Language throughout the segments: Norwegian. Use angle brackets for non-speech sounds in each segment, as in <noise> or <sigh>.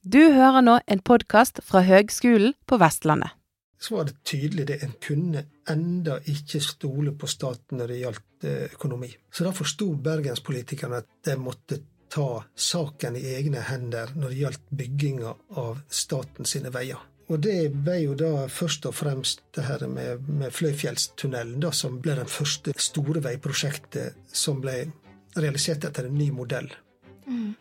Du hører nå en podkast fra Høgskolen på Vestlandet. Så var det tydelig det en kunne enda ikke stole på staten når det gjaldt eh, økonomi. Så da forsto bergenspolitikerne at de måtte ta saken i egne hender når det gjaldt bygginga av staten sine veier. Og det ble jo da først og fremst det her med, med Fløyfjellstunnelen, da, som ble den første store veiprosjektet som ble realisert etter en ny modell. Mm.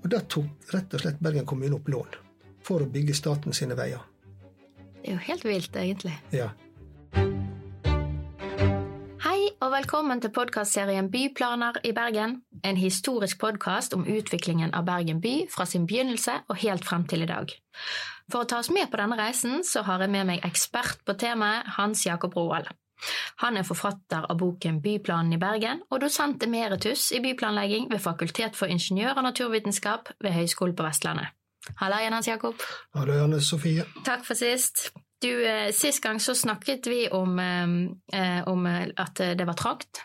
Og da tok rett og slett Bergen kommune opp lån for å bygge staten sine veier. Det er jo helt vilt, egentlig. Ja. Hei og velkommen til podkastserien Byplaner i Bergen. En historisk podkast om utviklingen av Bergen by fra sin begynnelse og helt frem til i dag. For å ta oss med på denne reisen, så har jeg med meg ekspert på temaet, Hans Jakob Roald. Han er forfatter av boken Byplanen i Bergen og dosent emeritus i byplanlegging ved Fakultet for ingeniør- og naturvitenskap ved Høgskolen på Vestlandet. Halla igjen, Hans Jakob. Hallo, Janne Sofie. Takk for sist. Du, eh, Sist gang så snakket vi om, eh, om at det var trangt.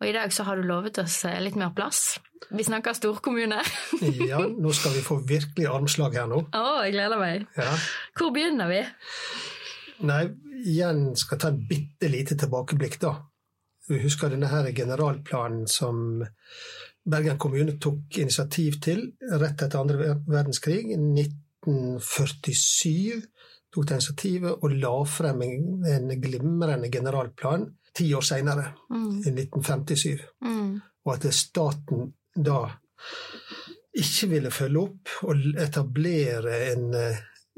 Og i dag så har du lovet oss eh, litt mer plass. Vi snakker storkommune. <laughs> ja, nå skal vi få virkelig armslag her nå. Å, jeg gleder meg. Ja. Hvor begynner vi? Nei, igjen skal ta en bitte lite tilbakeblikk, da. Du husker denne her generalplanen som Bergen kommune tok initiativ til rett etter andre verdenskrig. I 1947 tok de initiativet og la frem en, en glimrende generalplan ti år seinere, mm. i 1957. Mm. Og at staten da ikke ville følge opp og etablere en,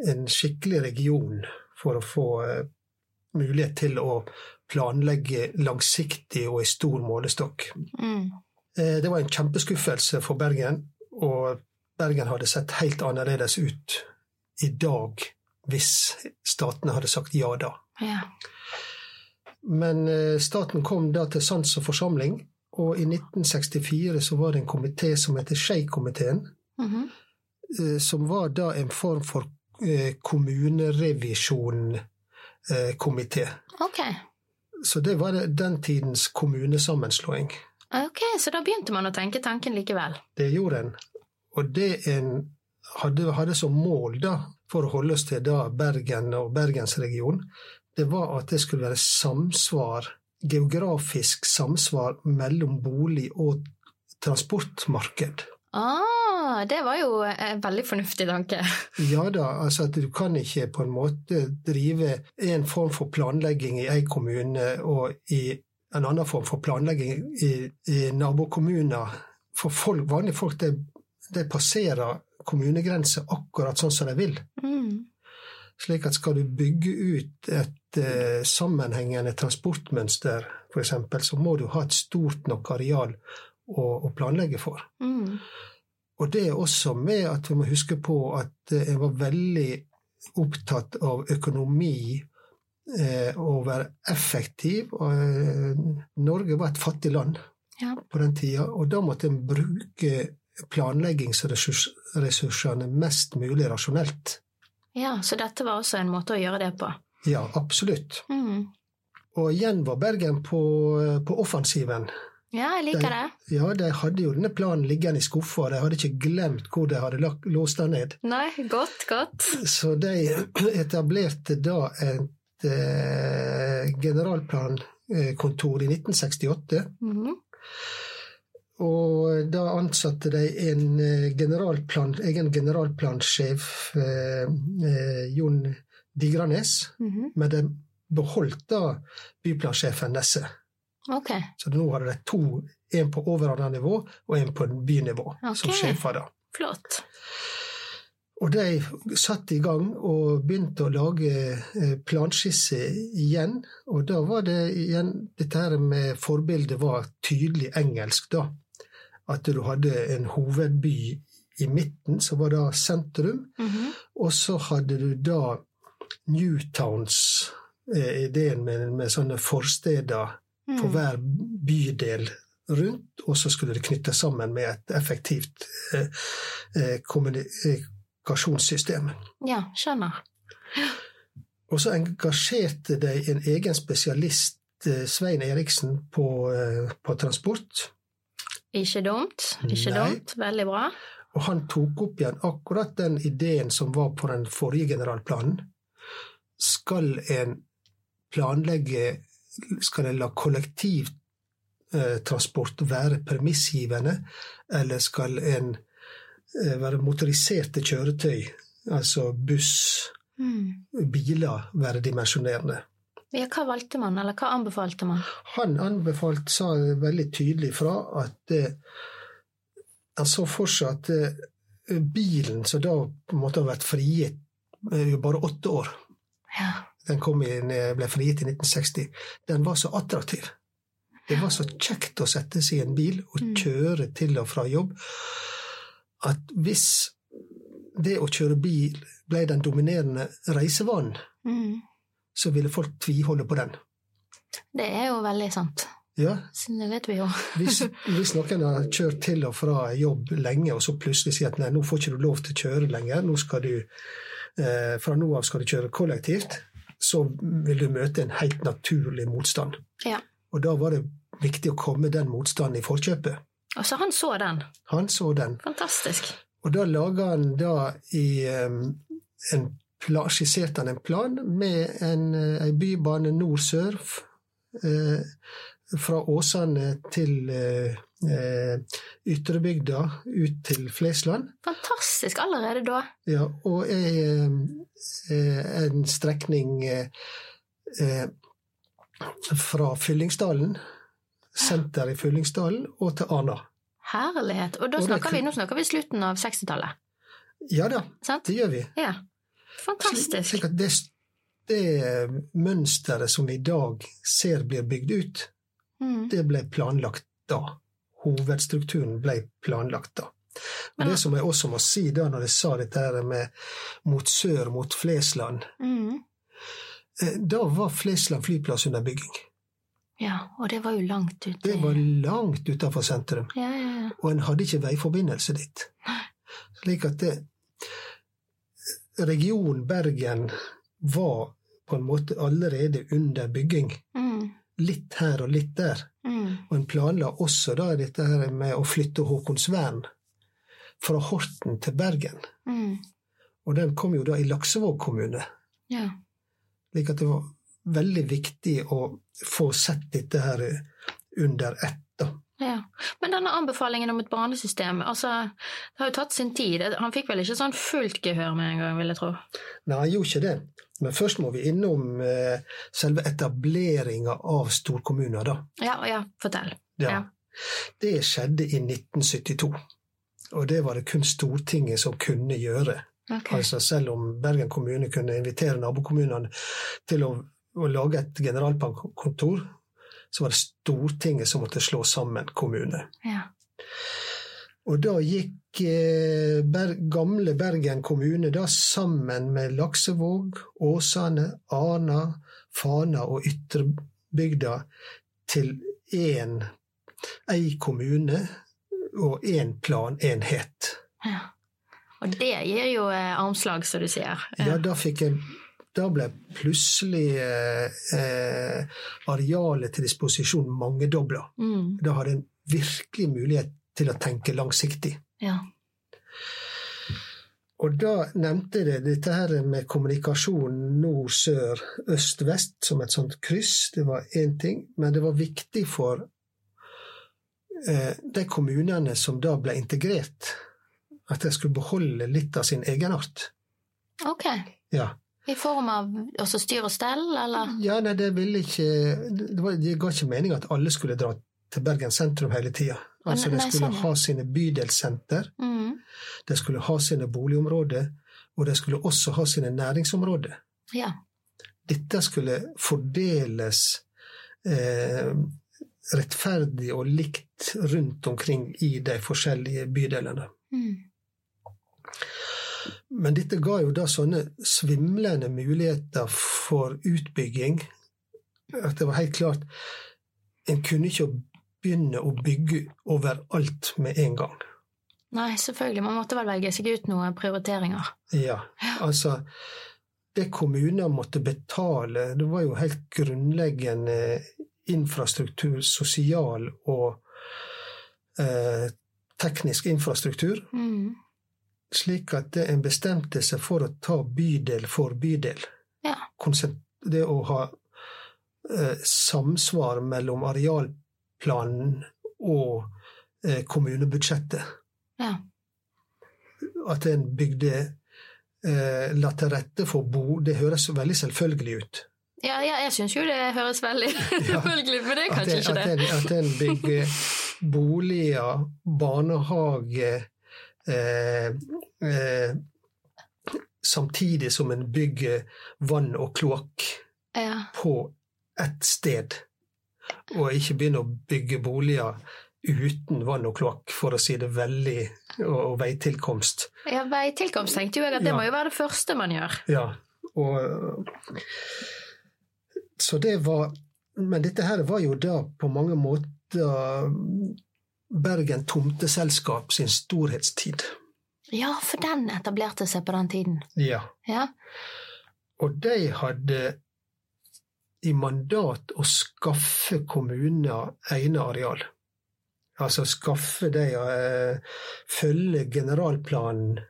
en skikkelig region for å få eh, mulighet til å planlegge langsiktig og i stor målestokk. Mm. Eh, det var en kjempeskuffelse for Bergen, og Bergen hadde sett helt annerledes ut i dag hvis statene hadde sagt ja da. Ja. Men eh, staten kom da til sans og forsamling, og i 1964 så var det en komité som heter Skei-komiteen, mm -hmm. som var da en form for kommunerevisjonkomité. Okay. Så det var den tidens kommunesammenslåing. Ok, Så da begynte man å tenke tanken likevel? Det gjorde en. Og det en hadde, hadde som mål, da, for å holde oss til da Bergen og bergensregionen, det var at det skulle være samsvar, geografisk samsvar mellom bolig og transportmarked. Ah, det var jo en veldig fornuftig tanke. <laughs> ja da, altså at du kan ikke på en måte drive en form for planlegging i en kommune og i en annen form for planlegging i, i nabokommuner. For folk, vanlige folk det, de passerer kommunegrenser akkurat sånn som de vil. Mm. Slik at skal du bygge ut et eh, sammenhengende transportmønster, f.eks., så må du ha et stort nok areal å, å planlegge for. Mm. Og det er også med at vi må huske på at eh, jeg var veldig opptatt av økonomi eh, og være effektiv. Og, eh, Norge var et fattig land ja. på den tida, og da måtte en bruke planleggingsressursene mest mulig rasjonelt. Ja, Så dette var også en måte å gjøre det på? Ja, absolutt. Mm. Og igjen var Bergen på, på offensiven. Ja, jeg liker de, det. Ja, De hadde jo denne planen liggende i skuffa, de hadde ikke glemt hvor de hadde låst den ned. Nei, godt, godt. Så de <clears throat> etablerte da et eh, generalplankontor i 1968. Mm -hmm. Og da ansatte de en eh, generalplan, egen generalplansjef, eh, eh, Jon Digranes, mm -hmm. men de beholdt da byplansjefen Nesse. Okay. Så nå hadde de to, en på overordna nivå og en på bynivå, okay. som sjefer. da. Flott. Og de satte i gang og begynte å lage planskisse igjen. Og da var det igjen Dette her med forbildet var tydelig engelsk, da at du hadde en hovedby i midten, som var da sentrum. Mm -hmm. Og så hadde du da Newtowns, eh, ideen med, med, sånne forsteder mm. for hver bydel rundt, og så skulle det knyttes sammen med et effektivt eh, eh kommunikasjonssystem. Ja, skjønner. Og så engasjerte de en egen spesialist, eh, Svein Eriksen, på, på transport. Ikke dumt. Ikke Nei. dumt. Veldig bra. Og han tok opp igjen akkurat den ideen som var på den forrige generalplanen. Skal en planlegge Skal en la kollektivtransport være premissgivende, eller skal en eh, være motoriserte kjøretøy, altså buss, mm. biler, være dimensjonerende? Ja, hva valgte man, eller hva anbefalte man? Han anbefalte, sa veldig tydelig fra at eh, han så for seg at eh, bilen, som da på en måte har vært frigitt er jo bare åtte år ja. Den inn, ble frigitt i 1960. Den var så attraktiv. Det var så kjekt å sette seg i en bil og mm. kjøre til og fra jobb at hvis det å kjøre bil ble den dominerende reisevanen, mm. så ville folk tviholde på den. Det er jo veldig sant. Ja. Det vet vi jo. <laughs> hvis, hvis, noen har kjørt til og fra jobb lenge, og så plutselig sier at nei, nå får ikke du lov til å kjøre lenger, nå skal du, eh, fra nå av skal du kjøre kollektivt, så vil du møte en helt naturlig motstand. Ja. Og da var det viktig å komme den motstanden i forkjøpet. Og så han så den? Han så den. Fantastisk. Og da laga han da i en plan, skisserte han en plan med en, en eh, bybane nord-sør. Eh, fra Åsane til eh, eh, Ytrebygda ut til Flesland. Fantastisk allerede da. Ja, og eh, en strekning eh, eh, fra Fyllingsdalen, senter i Fyllingsdalen, og til Arna. Herlighet. Og da snakker og vi, nå snakker vi slutten av 60-tallet? Ja da, Sant? det gjør vi. Ja. Fantastisk. Slik, slik det, det mønsteret som vi i dag ser blir bygd ut, Mm. Det ble planlagt da. Hovedstrukturen ble planlagt da. Men, Det som jeg også må si da når jeg sa dette her med mot sør, mot Flesland mm. Eh, da var Flesland flyplass under bygging. Ja, og det var jo langt ute. Det var langt utenfor sentrum. Ja, ja, ja. Og en hadde ikke veiforbindelse dit. Slik at det, region Bergen var på en måte allerede under bygging. Mm litt her og litt der. Mm. Og en planla også da dette her med å flytte Håkonsvern fra Horten til Bergen. Mm. Og den kom jo da i Laksevåg kommune. Ja. Slik at det var veldig viktig å få sett dette her under ett. da. Ja. Men denne anbefalingen om et barnesystem, altså, det har jo tatt sin tid. Han fikk vel ikke sånn fullt gehør med en gang, vil jeg tro? Nei, han gjorde ikke det. Men først må vi innom eh, selve etableringa av storkommuner, da. Ja, ja, fortell. Ja. ja. Det skjedde i 1972. Og det var det kun Stortinget som kunne gjøre. Okay. Altså Selv om Bergen kommune kunne invitere nabokommunene til å, å lage et generalkontor, så var det Stortinget som måtte slå sammen kommune. Ja. Og da gikk eh, Ber gamle Bergen kommune da sammen med Laksevåg, Åsane, Arna, Fana og Ytrebygda til én ei kommune og én planenhet. Ja. Og det gir jo eh, armslag, som du sier. Ja, da fikk en da ble plutselig eh, eh, arealet til disposisjon mangedobla. Mm. Da hadde en virkelig mulighet til å tenke langsiktig. Ja. Og da nevnte jeg dette her med kommunikasjon nord, sør, øst, vest som et sånt kryss. Det var én ting. Men det var viktig for eh, de kommunene som da ble integrert, at de skulle beholde litt av sin egenart. Ok. Ja. I form av også styr og stell, eller? Ja, nei, det ville ikke Det, var, det ga ikke mening at alle skulle dra til Bergen sentrum hele tida. Altså, de skulle sånn, ha sine bydelssenter, mm. de skulle ha sine boligområder, og de skulle også ha sine næringsområder. Ja. Dette skulle fordeles eh, rettferdig og likt rundt omkring i de forskjellige bydelene. Mm. Men dette ga jo da sånne svimlende muligheter for utbygging at det var helt klart En kunne ikke begynne å bygge overalt med en gang. Nei, selvfølgelig. Man måtte vel velge seg ut noen prioriteringer. Ja, altså Det kommuner måtte betale, det var jo helt grunnleggende infrastruktur, sosial og eh, teknisk infrastruktur. Mm. Slik at en bestemte seg for å ta bydel for bydel. Ja. Det å ha eh, samsvar mellom arealplanen og eh, kommunebudsjettet. Ja. At en bygde eh, la til rette for bo, det høres veldig selvfølgelig ut. Ja, ja jeg syns jo det høres veldig <laughs> <laughs> selvfølgelig ut, men det er kanskje at en, ikke det. At en bygger <laughs> boliger, barnehage eh, eh, Samtidig som en bygger vann og kloakk ja. på ett sted. Og ikke begynner å bygge boliger uten vann og kloakk, for å si det veldig, og, og veitilkomst. Ja, veitilkomst tenkte jo jeg at det Ja. må jo være det første man gjør. Ja, og Så det var Men dette her var jo da på mange måter Bergen Tomteselskap sin storhetstid. Ja, for den etablerte seg på den tiden. Ja. Ja. Og de hadde i mandat å skaffe kommuner egne areal. Altså skaffe de eh, Følge generalplanen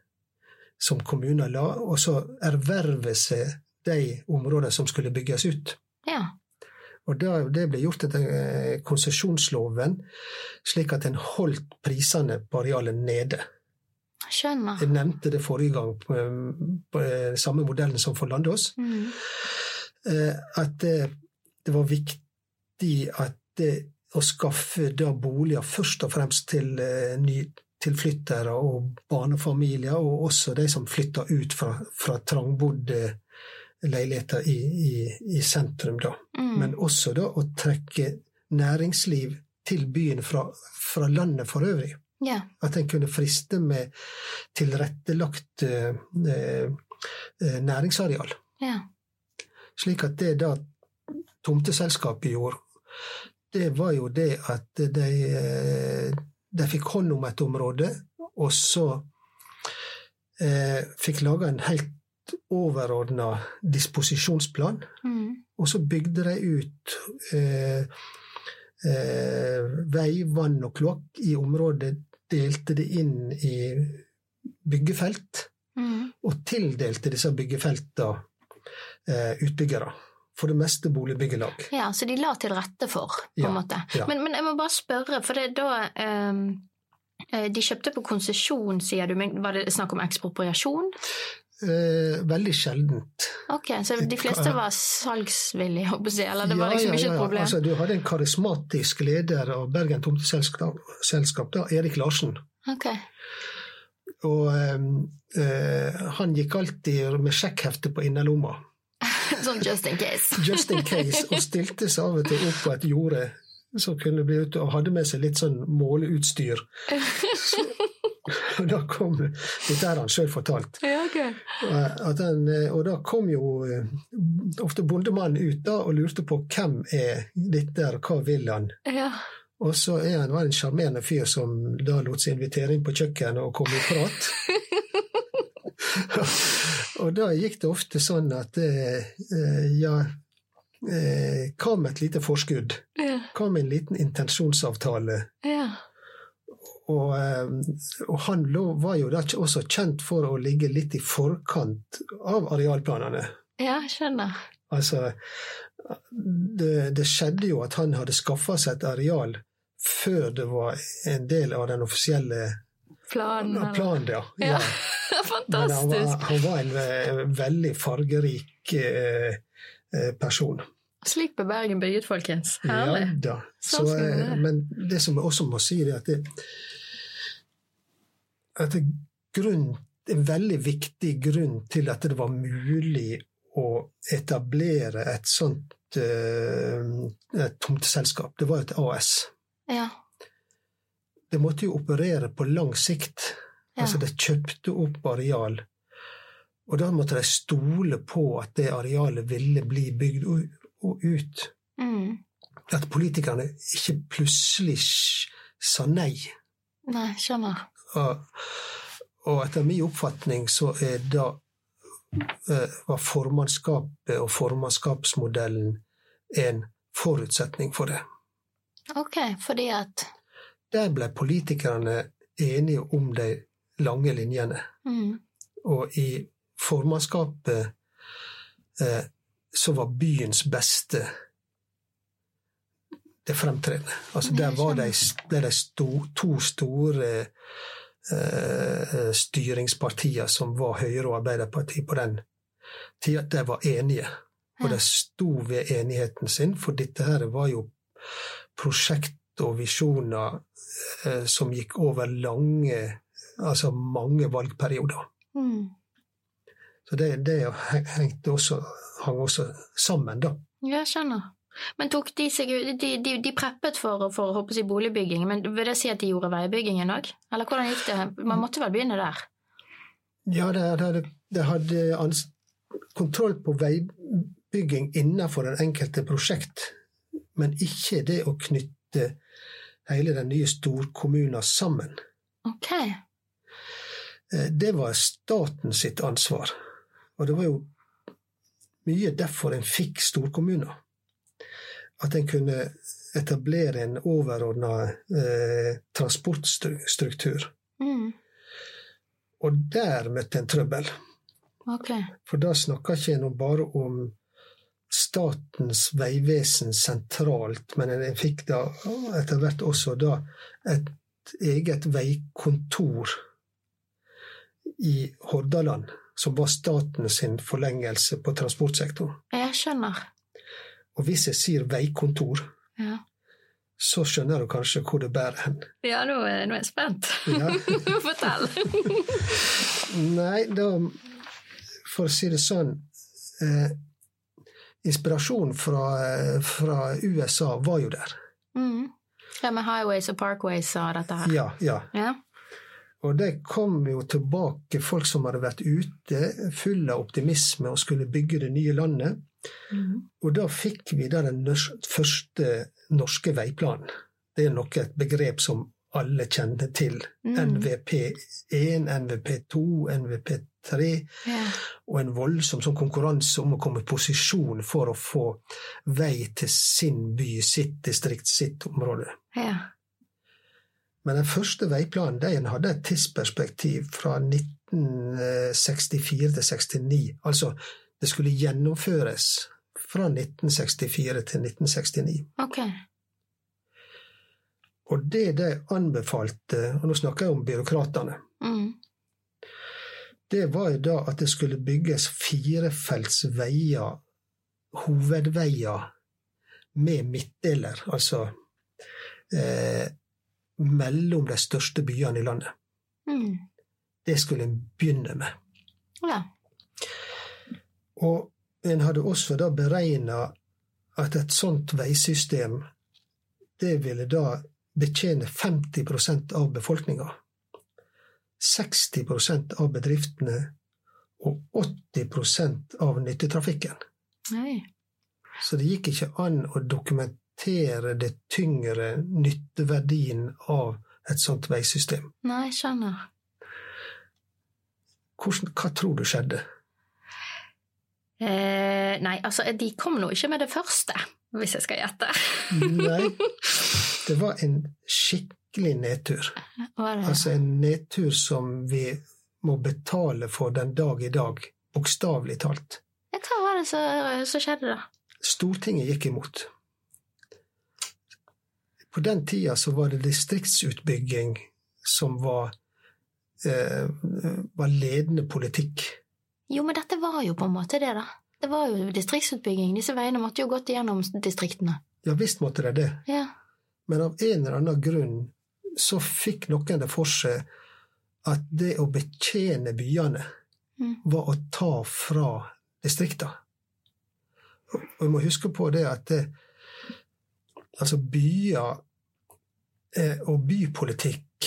som kommuner la, og så erverve seg de områdene som skulle bygges ut. ja. Og Det ble gjort etter eh, konsesjonsloven, slik at en holdt prisene på arealet nede. Skjønner. Jeg nevnte det forrige gang på, på den samme modellen som for Landås. Mm. eh, At det, det var viktig at det, å skaffe da boliger først og fremst til eh, nytilflyttere og barnefamilier, og også de som flytta ut fra, fra trangbodde leiligheter i, i, i sentrum, da. Mm. Men også da å trekke næringsliv til byen fra, fra landet for øvrig. Ja. At en kunne friste med tilrettelagt eh, eh, næringsareal. ja. Slik at det da tomteselskapet gjorde, det var jo det at de, eh, de fikk hånd om et område, og så eh, fikk laga en helt overordna disposisjonsplan. Mm. Og så bygde de ut eh, eh, vei, vann og kloakk i området, delte det inn i byggefelt, Mm. og tildelte disse byggefelta eh, utbyggere. For det meste boligbyggelag. Ja, så de la til rette for, på Ja, en måte. ja. Men, men jeg må bare spørre, for det er da eh, De kjøpte på konsesjon, sier du, men var det snakk om ekspropriasjon? Eh, veldig sjeldent. Ok, Så de fleste var salgsvillige, eller det var liksom ikke et problem? Altså, du hadde en karismatisk leder av Bergen Tomteselskap, da, Erik Larsen. Ok. Og eh, eh, han gikk alltid med sjekkhefte på innerlomma. <laughs> Sånn just in case. <laughs> just in case, og stilte seg av og til opp på et jorde som kunne bli ute, og hadde med seg litt sånn måleutstyr. Så, <laughs> <laughs> og da kom Dette har han sjøl fortalt. Ja, ok. At han, og da kom jo eh, ofte bondemannen ut da og lurte på hvem er dette, og hva vil han? Ja. Og så er han var en sjarmerende fyr som da lot seg invitere inn på kjøkkenet og kom i prat. <laughs> og da gikk det ofte sånn at eh, eh, ja eh, Hva med et lite forskudd? Hva med en liten intensjonsavtale? ja. Og, eh, og han var jo også kjent for å ligge litt i forkant av arealplanene. Ja, skjønner. Altså, det, det skjedde jo at han hadde skaffa seg et areal før det var en del av den offisielle Planen. planen, ja. Ja. Fantastisk! <laughs> Men han var, han var en eh, veldig fargerik eh, eh, person. Slik ble Bergen bygget, folkens. Herlig. Ja da. Så, Sånn være. men det som jeg også må si, er at det, at grunn, en veldig viktig grunn til at det var mulig å etablere et sånt eh, et tomteselskap, det var et AS. Ja. Det måtte jo operere på lang sikt. Ja. Altså, det kjøpte opp areal. Og da måtte de stole på at det arealet ville bli bygd ut. Mm. At politikerne ikke plutselig sa nei. Nei, skjønner. Og, etter min oppfatning så er det eh, var formannskapet og formannskapsmodellen en forutsetning for det. Ok, fordi at Der ble politikerne enige om de lange linjene. Mm. Og i formannskapet eh, så var byens beste det fremtredende. Altså Der var de, ble de sto, to store eh, styringspartier som var Høyre og Arbeiderpartiet på den tida, de var enige. Og de sto ved enigheten sin, for dette her var jo prosjekt og visjoner eh, som gikk over lange Altså mange valgperioder. Mm. Så det, det hengte også, hang også sammen, da. Jeg skjønner. Men tok de seg De, de, de preppet for, for å håpe si boligbygging, men vil det si at de gjorde veibyggingen òg? Eller hvordan gikk det? Man måtte vel begynne der? Ja, det hadde, det hadde ans kontroll på veibygging innenfor det enkelte prosjekt, men ikke det å knytte hele den nye storkommunen sammen. Ok. Eh, Det var staten sitt ansvar. Og det var jo mye derfor en fikk storkommuner. At en kunne etablere en overordna eh, transportstruktur. Mm. Og der møtte en trøbbel. Okay. For da snakka ikke en bare om Statens vegvesen sentralt, men en fikk da etter hvert også da et eget veikontor i Hordaland, som var staten sin forlengelse på transportsektoren. Jeg skjønner. Og hvis jeg sier veikontor, Ja, så skjønner du kanskje hvor det bærer hen. ja nå, er- nå er jeg spent. Ja. <laughs> Fortell. <laughs> Nei, da For å si det sånn eh, Inspirasjonen fra, eh, fra USA var jo der. Mm. Ja, med highways og parkways og dette her. Ja, ja. Ja. Og det kom jo tilbake folk som hadde vært ute, fulle av optimisme og skulle bygge det nye landet. Mm. Og da fikk vi da den første norske veiplanen. Det er nok et begrep som alle kjenner til. Mm. NVP1, NVP2, NVP3, Ja. og en voldsom sånn konkurranse om å komme i posisjon for å få vei til sin by, sitt distrikt, sitt område. ja. Men den første veiplanen den hadde et tidsperspektiv fra 1964 til 69. Altså, det skulle gjennomføres fra 1964 til 1969. Ok. Og det de anbefalte, og nå snakker jeg om byråkratene, Mm. det var jo da at det skulle bygges firefelts veier, hovedveier, med midtdeler, altså eh, mellom de største byene i landet. Mm. Det skulle en begynne med. Ja. Og en hadde også da beregna at et sånt veisystem, det ville da betjene 50% av befolkninga. 60% av bedriftene og 80% av nyttetrafikken. Nei. Så det gikk ikke an å dokumentere det tyngre nytteverdien av et sånt veisystem. Nei, skjønner. Hvordan, hva tror du skjedde? Eh, nei, altså, de kom nå ikke med det første, hvis jeg skal gjette. Nei, <laughs> det var en skikkelig nedtur. Altså en nedtur som vi må betale for den dag i dag, bokstavelig talt. Hva var det som skjedde, da? Stortinget gikk imot. På den tida så var det distriktsutbygging som var, eh, var ledende politikk. Jo, men dette var jo på en måte det, da. Det var jo distriktsutbygging. Disse veiene måtte jo gått gjennom distriktene. Ja visst måtte de det, Ja. men av en eller annen grunn så fikk noen det for seg at det å betjene byene Mm. var å ta fra distrikta. Og vi må huske på det at det, altså byer eh, og bypolitikk,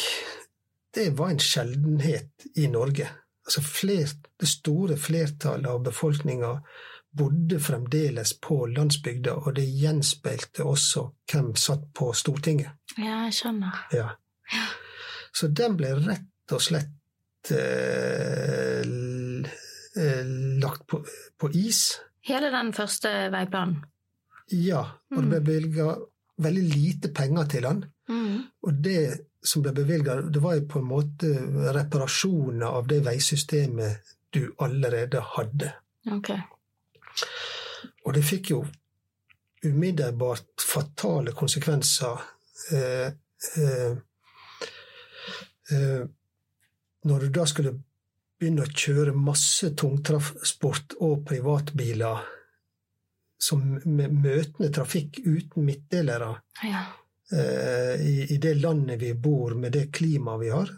det var en sjeldenhet i Norge. Altså flert, det store flertallet av befolkninga bodde fremdeles på landsbygda, og det gjenspeilte også hvem satt på Stortinget. ja, jeg skjønner. Ja. Så den ble rett og slett eh, eh, lagt på, på is. Hele den første veiplanen. Ja, og det ble bevilga veldig lite penger til den. Mm. Og det som ble bevilga, det var jo på en måte reparasjoner av det veisystemet du allerede hadde. Okay. Og det fikk jo umiddelbart fatale konsekvenser eh, eh, eh, når du da skulle begynne å kjøre masse tungtransport og privatbiler som med møtende trafikk uten midtdelere ja. Eh, i, det landet vi bor, med det klimaet vi har.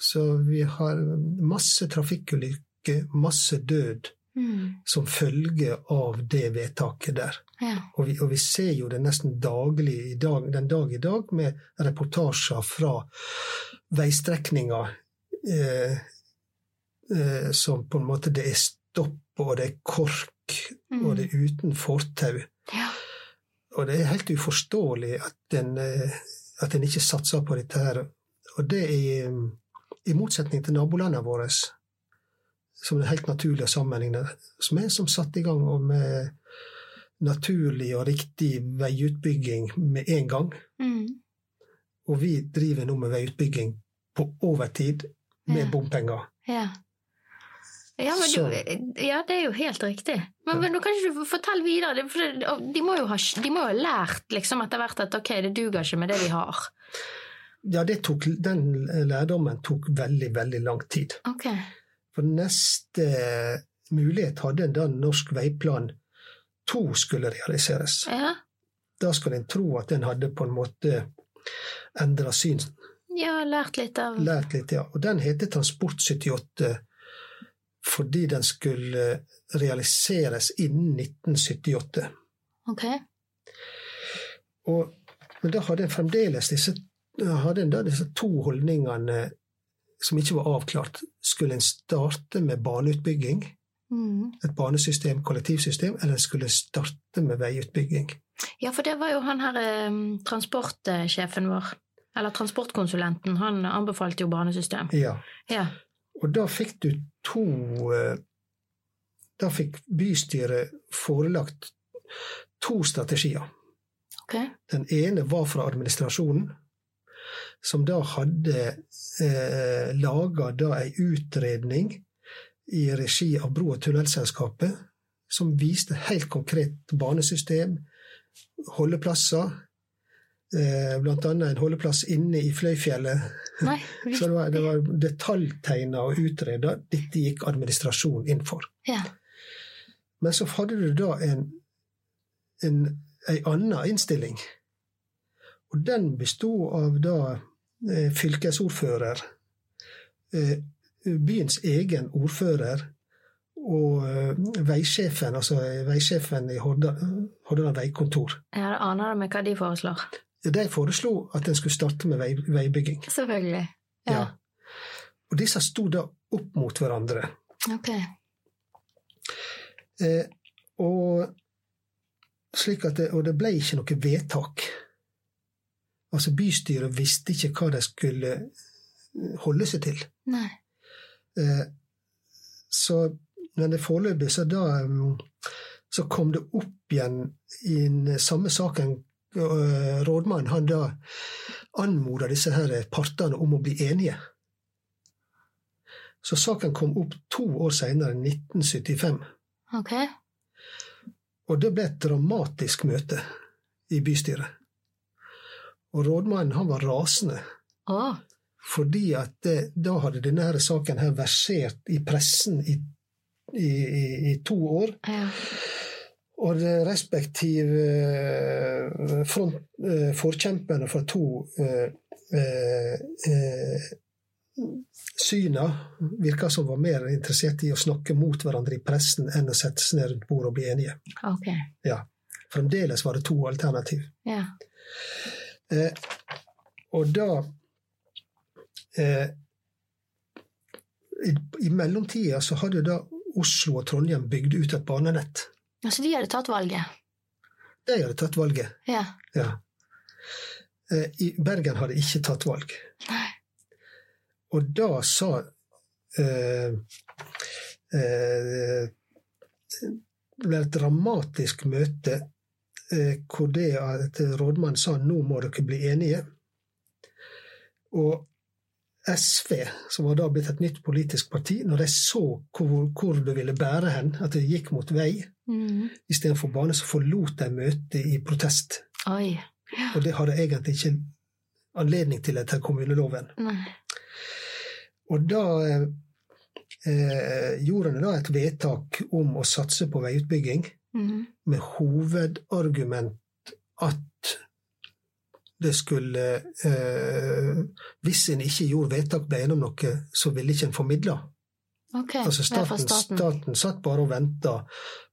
Så vi har masse trafikkulykker, masse død, mm. som følge av det vedtaket der. Ja. Og, vi, og vi, ser jo det nesten daglig dag, den dag i dag med reportasjer fra veistrekninger eh, eh, som på en måte det er stopp, og det er kork, mm. og det er uten fortau. Og det er helt uforståelig at en, eh, at en ikke satser på dette her. Og det er i motsetning til nabolandene våre, som det er helt naturlig å sammenligne som er som satte i gang med naturlig og riktig veiutbygging med en gang. Mm. Og vi driver nå med veiutbygging på overtid med Ja. bompenger. Ja. Ja, men du, ja, det er jo helt riktig. Men, men nå kan ikke du fortelle videre. For de må jo ha, de må ha lært liksom etter hvert at ok, det duger ikke med det vi har. Ja, det tok, den lærdommen tok veldig, veldig lang tid. Okay. For neste mulighet hadde en da Norsk veiplan 2 skulle realiseres. Ja. Da skulle en tro at en hadde på en måte endra syn, ja, lært litt av lært litt, ja. Og den heter Transport 78 fordi den skulle realiseres innen 1978. Ok. Og, men da hadde en fremdeles disse, hadde en da disse to holdningene som ikke var avklart. Skulle en starte med baneutbygging, Mm. et banesystem, kollektivsystem, eller skulle en starte med veiutbygging? Ja, for det var jo han her eh, transportsjefen vår, eller transportkonsulenten, han anbefalte jo banesystem. Ja. Ja. Og da fikk du to eh, Da fikk bystyret forelagt to strategier. Okay. Den ene var fra administrasjonen, som da hadde eh, laga ei utredning i regi av Bro- og tunnelselskapet, som viste helt konkret banesystem, holdeplasser, eh, annet en holdeplass inne i Fløyfjellet. Nei, <laughs> Så det var, det var detaljtegna og utreda. Dette gikk administrasjonen inn for. ja. Men så hadde du da en, en, en annen innstilling. Og den bestod av da eh, fylkesordfører, eh, byens egen ordfører og veisjefen, altså veisjefen i Hordaland veikontor. ja, da aner det meg hva de foreslår. De foreslo at en skulle starte med vei, veibygging. Selvfølgelig. Ja. Ja. Og disse sto da opp mot hverandre. Ok. Eh, og, slik at det, og det ble ikke noe vedtak. Altså Bystyret visste ikke hva de skulle eh, holde seg til. Nei. Eh, så, men det foreløpig så da mm, så kom det opp igjen i den samme saken. Eh, Rådmannen han da anmoda disse her partene om å bli enige. Så saken kom opp to år senere, 1975. Ok. Og det ble et dramatisk møte i bystyret. Og rådmannen han var rasende, Ah. fordi at det, da hadde denne her saken her versert i pressen i, i, i, i to år. Ja. Og de respektive eh, front, eh, forkjemperne for to eh, eh, eh, syna virka som var mer interessert i å snakke mot hverandre i pressen enn å sette seg ned rundt bordet og bli enige. Okay. Ja. Fremdeles var det to alternativ. Ja. Eh, og da eh, i, I mellomtida så hadde da Oslo og Trondheim bygd ut et banenett. Altså, de hadde tatt valget? De hadde tatt valget. Ja. Ja. Eh, I Bergen hadde ikke tatt valg. Nei. Og da sa eh, eh, Det ble et dramatisk møte eh, hvor det at rådmannen sa nå må dere bli enige. Og SV, som var da blitt et nytt politisk parti, når de så hvor, hvor det ville bære hen, at det gikk mot vei mm. istedenfor bane, så forlot de møtet i protest. Oi. Ja. Og det hadde egentlig ikke anledning til etter kommuneloven. Nei. Og da eh, gjorde en da et vedtak om å satse på veiutbygging mm. med hovedargument at det skulle eh, Hvis en ikke gjorde vedtak ble gjennom noe, så ville ikke en formidle. Okay, altså staten, staten. staten, satt bare og venta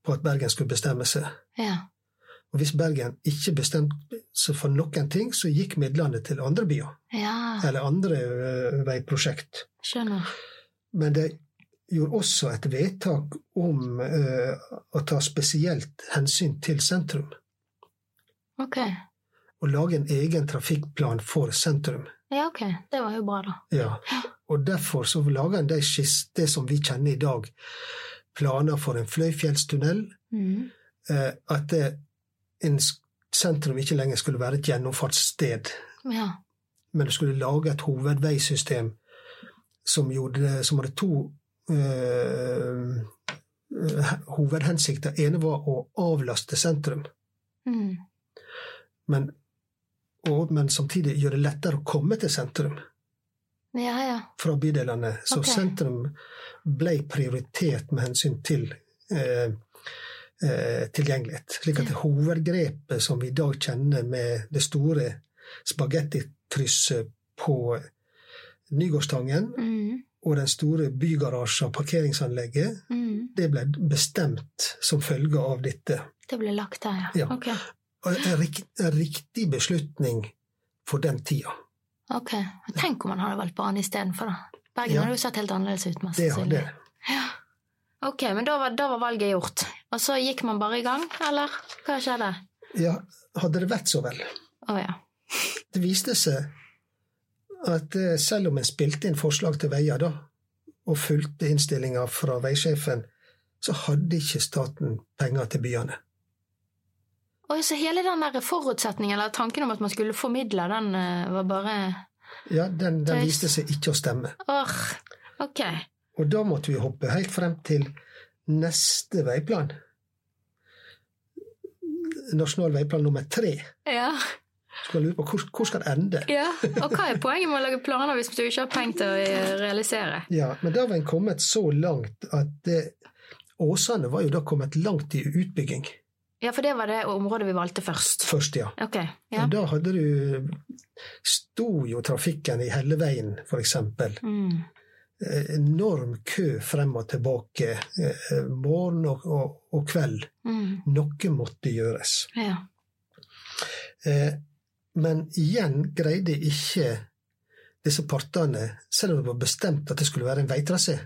på at Bergen skulle bestemme seg. Ja. Og hvis Bergen ikke bestemte seg for noen ting, så gikk midlene til andre byer. Ja. Eller andre uh, veiprosjekt. Skjønner. Men det gjorde også et vedtak om uh, å ta spesielt hensyn til sentrum. Ok. Å lage en egen trafikkplan for sentrum. Ja, ok. Det var jo bra, da. Ja. Og derfor så lager en de skiss, det som vi kjenner i dag, planer for en Fløyfjellstunnel. Mm. Uh, at det en sentrum ikke lenger skulle være et gjennomfartssted, ja. men du skulle lage et hovedveisystem som, gjorde, som hadde to øh, hovedhensikter. ene var å avlaste sentrum, mm. men, og, men, samtidig gjøre det lettere å komme til sentrum ja, ja. fra bydelene. Så okay. sentrum ble prioritert med hensyn til eh, eh, tilgjengelighet. Slik at ja. hovedgrepet som vi i dag kjenner med det store spagettikrysset på Nygårdstangen mm. og den store bygarasjen og parkeringsanlegget, mm. det ble bestemt som følge av dette. Det ble lagt der, ja. ja. Okay. Riktig beslutning for den tida. Ok. Tenk om man hadde valgt bane istedenfor, da. Bergen ja. hadde jo sett helt annerledes ut. Det hadde det. Ja. Ok, men da var, da var, valget gjort. Og så gikk man bare i gang, eller hva skjedde? Ja, hadde det vært så vel. Oh, ja. det viste seg at eh, selv om en spilte inn forslag til veier, da, og fulgte innstillinga fra veisjefen, så hadde ikke staten penger til byene. Og så hele den der forutsetningen, eller tanken om at man skulle formidle, den eh, var bare Ja, den, den viste seg ikke å stemme. Åh, ok. Og da måtte vi hoppe helt frem til neste veiplan. Nasjonal veiplan nummer tre. Ja. Skal lure på hvor, hvor skal det ende? Ja, Og hva er poenget med å lage planer hvis du ikke har penger til å realisere? Ja, men da var en kommet så langt at det, Åsane var jo da kommet langt i utbygging. Ja, for det var det området vi valgte først? Først, ja. Okay, ja. Da hadde du Sto jo trafikken i Helleveien, eksempel. Mm. Enorm kø frem og tilbake eh, morgen og, og, og kveld. Mm. Noe måtte gjøres. Ja. Eh, men igjen greide ikke disse partene, selv om det var bestemt at det skulle være en veitrasé,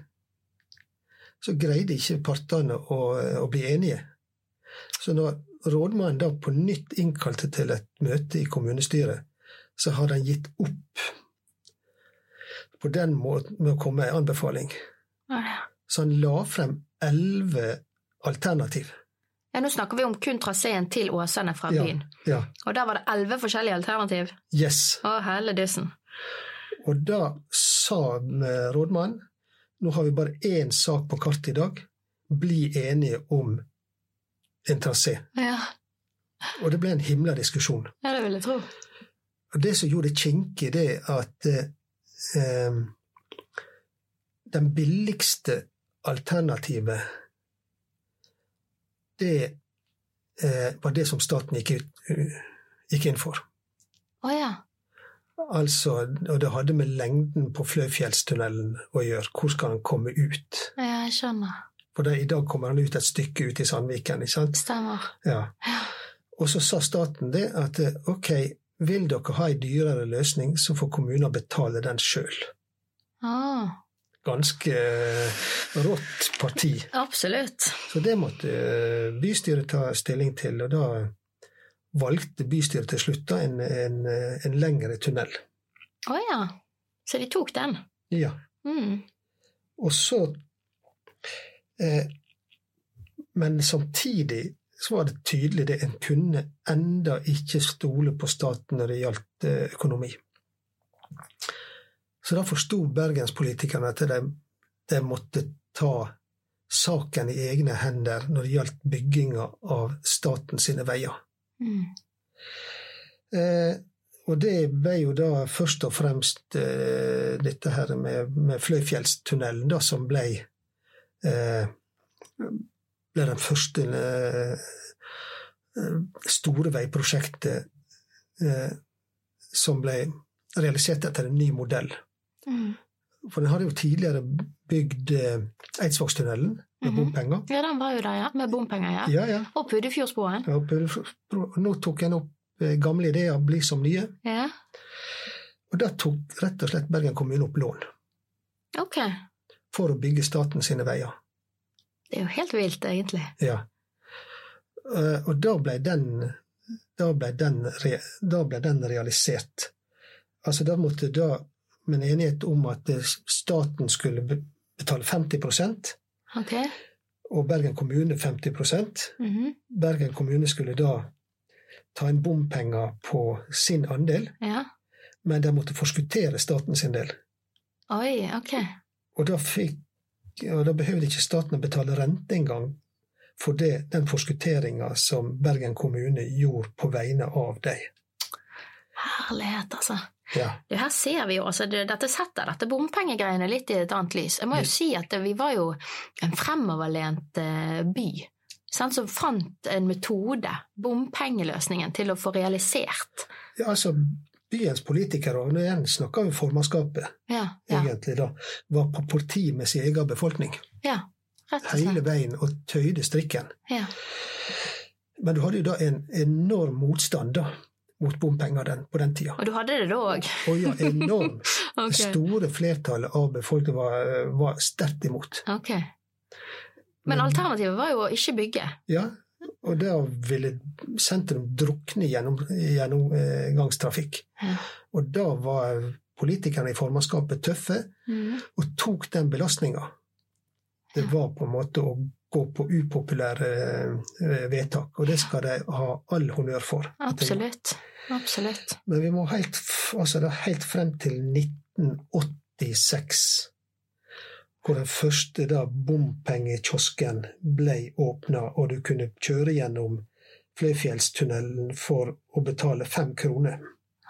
så greide ikke partene å, å bli enige. Så når rådmannen da på nytt innkalte til et møte i kommunestyret, så hadde han gitt opp på den måten med å komme med en anbefaling. Så han la frem elleve alternativ. Ja, Nå snakker vi om kun traseen til Åsane fra byen. ja. Og da var det elleve forskjellige alternativ? Yes. Å, hele dyssen. Og da sa rådmannen nå har vi bare én sak på kartet i dag. Bli enige om en trasé. Ja. Og det ble en himla diskusjon. ja, det vil jeg tro. Og det som gjorde det kinkig, det er at eh, den billigste alternativet, det eh, var det som staten gikk, ut, gikk inn for. Å ja. Altså, og det hadde med lengden på Fløyfjellstunnelen å gjøre. Hvor skal den komme ut? Ja, jeg skjønner. For det, i dag kommer han ut et stykke ut i Sandviken, ikke sant? Stemmer. Ja. Og så sa staten det at eh, ok, vil dere ha ei dyrere løsning, så får kommuner betale den sjøl. Ah, Ganske eh, rått parti. absolutt. Så det måtte eh, bystyret ta stilling til, og da valgte bystyret til slutt en, en, en lengre tunnel. Å ja. Så de tok den? Ja. Mm. Og så eh, Men samtidig så var det tydelig det en kunne enda ikke stole på staten når det gjaldt eh, økonomi. Så da forsto bergenspolitikerne at de, de måtte ta saken i egne hender når det gjaldt bygginga av staten sine veier. Mm. Eh, og det ble jo da først og fremst eh, dette her med, med Fløyfjellstunnelen, da, som ble, ble den første eh, store veiprosjektet eh, som ble realisert etter en ny modell. Mm. For den hadde jo tidligere bygd eh, Eidsvågstunnelen med -hmm. bompenger. Ja, den var jo der, ja. Med bompenger, ja. ja, ja. Og Puddefjordsbroen. Ja, Nå tok en opp eh, gamle ideer bli som nye. Ja. Og da tok rett og slett Bergen kommune opp lån. Ok. For å bygge staten sine veier. Det er jo helt vilt, egentlig. Ja. Eh, og da ble den, da ble den, da ble den realisert. Altså da måtte da med en enighet om at staten skulle betale 50 okay. og Bergen kommune 50 mm -hmm. Bergen kommune skulle da ta inn bompenger på sin andel, ja. men de måtte forskuttere staten sin del. Oi, ok. Og da, fikk, og da behøvde ikke staten å betale rente engang for det, den forskutteringa som Bergen kommune gjorde på vegne av dem. Herlighet, altså. Ja. Det her ser vi jo, altså, det, dette setter dette bompengegreiene litt i et annet lys. Jeg må jo si at vi var jo en fremoverlent eh, by. Sant, som fant en metode, bompengeløsningen, til å få realisert. Ja, altså byens politikere, og nå igjen snakker vi formannskapet, ja, ja. egentlig da, var på parti med sin egen befolkning. Ja, rett og slett. Hele veien og tøyde strikken. Ja. Men du hadde jo da en enorm motstand, da mot bompenger den, på den tida. Og du hadde det da òg? Å ja, enormt. <laughs> okay. Det store flertallet av befolkningen var, var sterkt imot. Ok. Men, Men alternativet var jo å ikke bygge? Ja, og da ville sentrum drukne gjennom gjennomgangstrafikk. Ja. Og da var politikerne i formannskapet tøffe mm. og tok den belastninga. Det var på en måte å gå på upopulære eh, vedtak, og det skal de ha all honnør for. Absolutt. Absolutt. Men vi må helt, altså helt frem til 1986, hvor den første da bompengekiosken ble åpna, og du kunne kjøre gjennom Fløyfjellstunnelen for å betale fem kroner.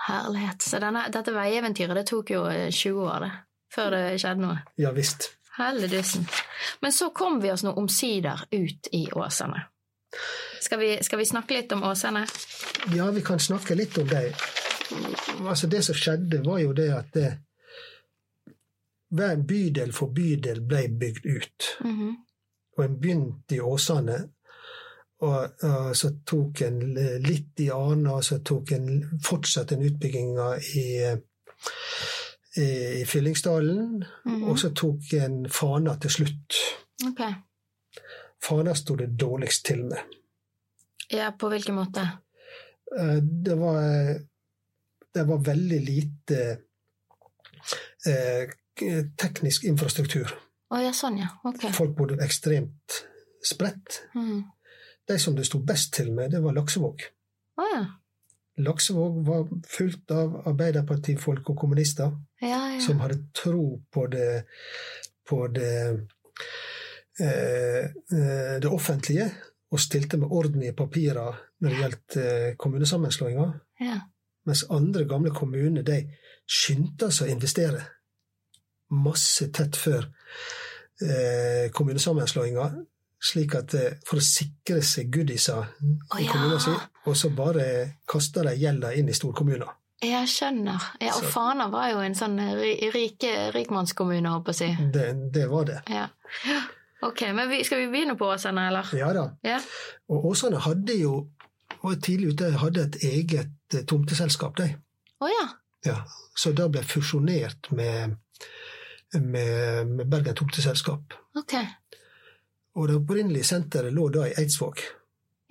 Herlighet. Så denne, dette veieventyret det tok jo 20 år, det, før det skjedde noe? Ja visst. Helledussen. Men så kom vi oss nå omsider ut i Åsane. Skal vi, skal vi, snakke litt om Åsane? Ja, vi kan snakke litt om det. Altså, det som skjedde, var jo det at det, hver bydel for bydel ble bygd ut. Mm -hmm. Og en begynte i Åsane, og, og, så tok en litt i Arna, og så tok en fortsatte en utbygginga i i Fyllingsdalen, mm -hmm. og så tok en Fana til slutt. Okay. Fana sto det dårligst til med. Ja, på hvilken måte? Eh, det var, det var veldig lite eh, teknisk infrastruktur. Oh, ja, sånn, ja. Okay. Folk bodde ekstremt spredt. Mm. De som det sto best til med, det var Laksevåg. Oh, ja. Laksevåg var fullt av arbeiderpartifolk og kommunister ja, ja. som hadde tro på det, på det, eh, eh, det offentlige, og stilte med orden i papirer når det gjaldt eh, kommunesammenslåinger. Ja. Mens andre gamle kommuner de skyndte seg å investere masse tett før eh, kommunesammenslåinga slik at eh, for å sikre seg goodiesa oh, i kommunen sin, og så bare kaster de gjelda inn i storkommuner. Jeg skjønner. Ja, og Fana var jo en sånn rike, rikmannskommune, holdt på å si. Det, det, var det. Ja. Ok, men vi, skal vi begynne på Åsane, eller? Ja da. Ja. Og Åsane hadde jo var tidlig ute hadde et eget eh, tomteselskap, de. Oh, ja. ja. Så det ble fusjonert med, med, med Bergen Tomteselskap. Okay. Og det opprinnelige senteret lå da i Eidsvåg.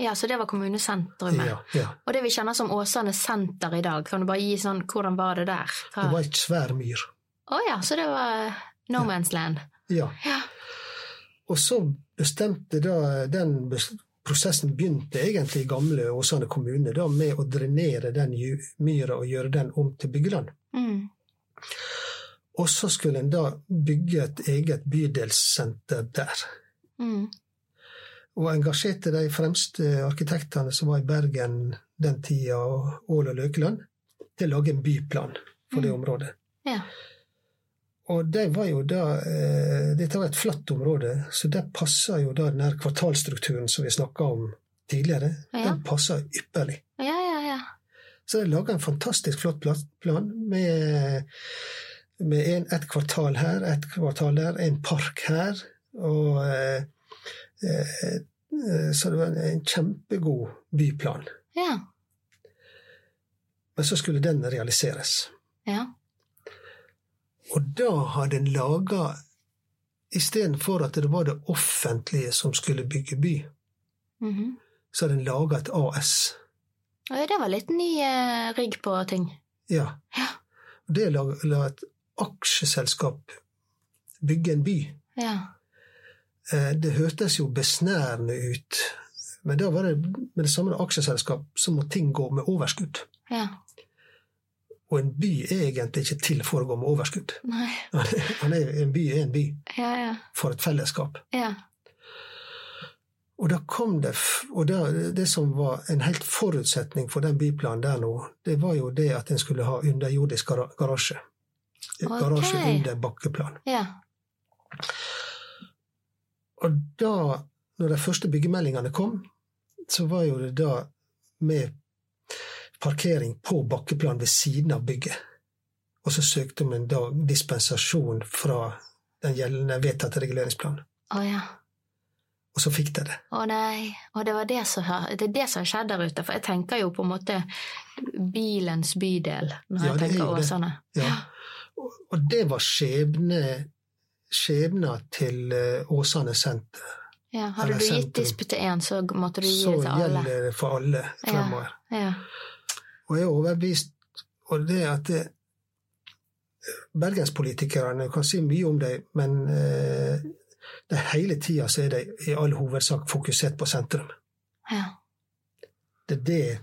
Ja, så det var kommunesentrumet. Ja, ja. Og det vi kjenner som Åsane senter i dag, kan du bare gi sånn Hvordan var det der? Hva? Det var et svær myr. Å oh, ja, så det var no man's land. Ja. ja. Og så bestemte da den prosessen begynte egentlig i gamle Åsane kommune da med å drenere den myra og gjøre den om til byggeland. Mm. Og så skulle en da bygge et eget bydelssenter der. Mm. Og engasjerte de fremste arkitektene som var i Bergen den tida, Ål og Løkeland, til å lage en byplan for det Mm. området. Ja. Og det var jo da eh, Dette var et flatt område, så det passa jo da den her kvartalstrukturen som vi snakka om tidligere. Ja. Den passa ypperlig. Ja, ja, ja. Så de laga en fantastisk flott plan med, med en, et kvartal her, et kvartal der, en park her. Og eh, eh, eh, Så det var en, kjempegod byplan. Ja. Men så skulle den realiseres. Ja. Og da hadde en laga Istedenfor at det var det offentlige som skulle bygge by, Mhm. så hadde en laga et AS. Det var litt ny rigg på ting. Ja. Ja. Det la, la et aksjeselskap bygge en by. Ja. Eh, Det hørtes jo besnærende ut, men da var det med det samme aksjeselskap så må ting gå med overskudd. Ja. Og en by er egentlig ikke til for å gå med overskudd. Nei. <laughs> En by er en by Ja, ja. for et fellesskap. Ja. Og da kom det, og da, det som var en helt forutsetning for den byplanen der nå, det var jo det at en skulle ha underjordisk gara- garasje. okay. Under bakkeplan. Ja. Og da, når de første byggemeldingene kom, så var jo det da med parkering på bakkeplan ved siden av bygget. Og så søkte vi dag dispensasjon fra den gjeldende vedtatte reguleringsplanen. Oh, ja. Og så fikk de det. Å nei. Og det var det har det er det som har skjedd der ute. For jeg tenker jo på en måte bilens bydel når Ja, jeg det er tenker det. Åsane. Ja. Og, det var skjebne skjebna til eh, Åsane senter. Ja. Hadde du gitt disp til én, så måtte du gi det til alle. Så gjelder det for alle fremover. Ja. Og jeg er overbevist Og det at det, Bergenspolitikerne kan si mye om det, men eh, det hele tida så er de i all hovedsak fokusert på sentrum. ja. Det er det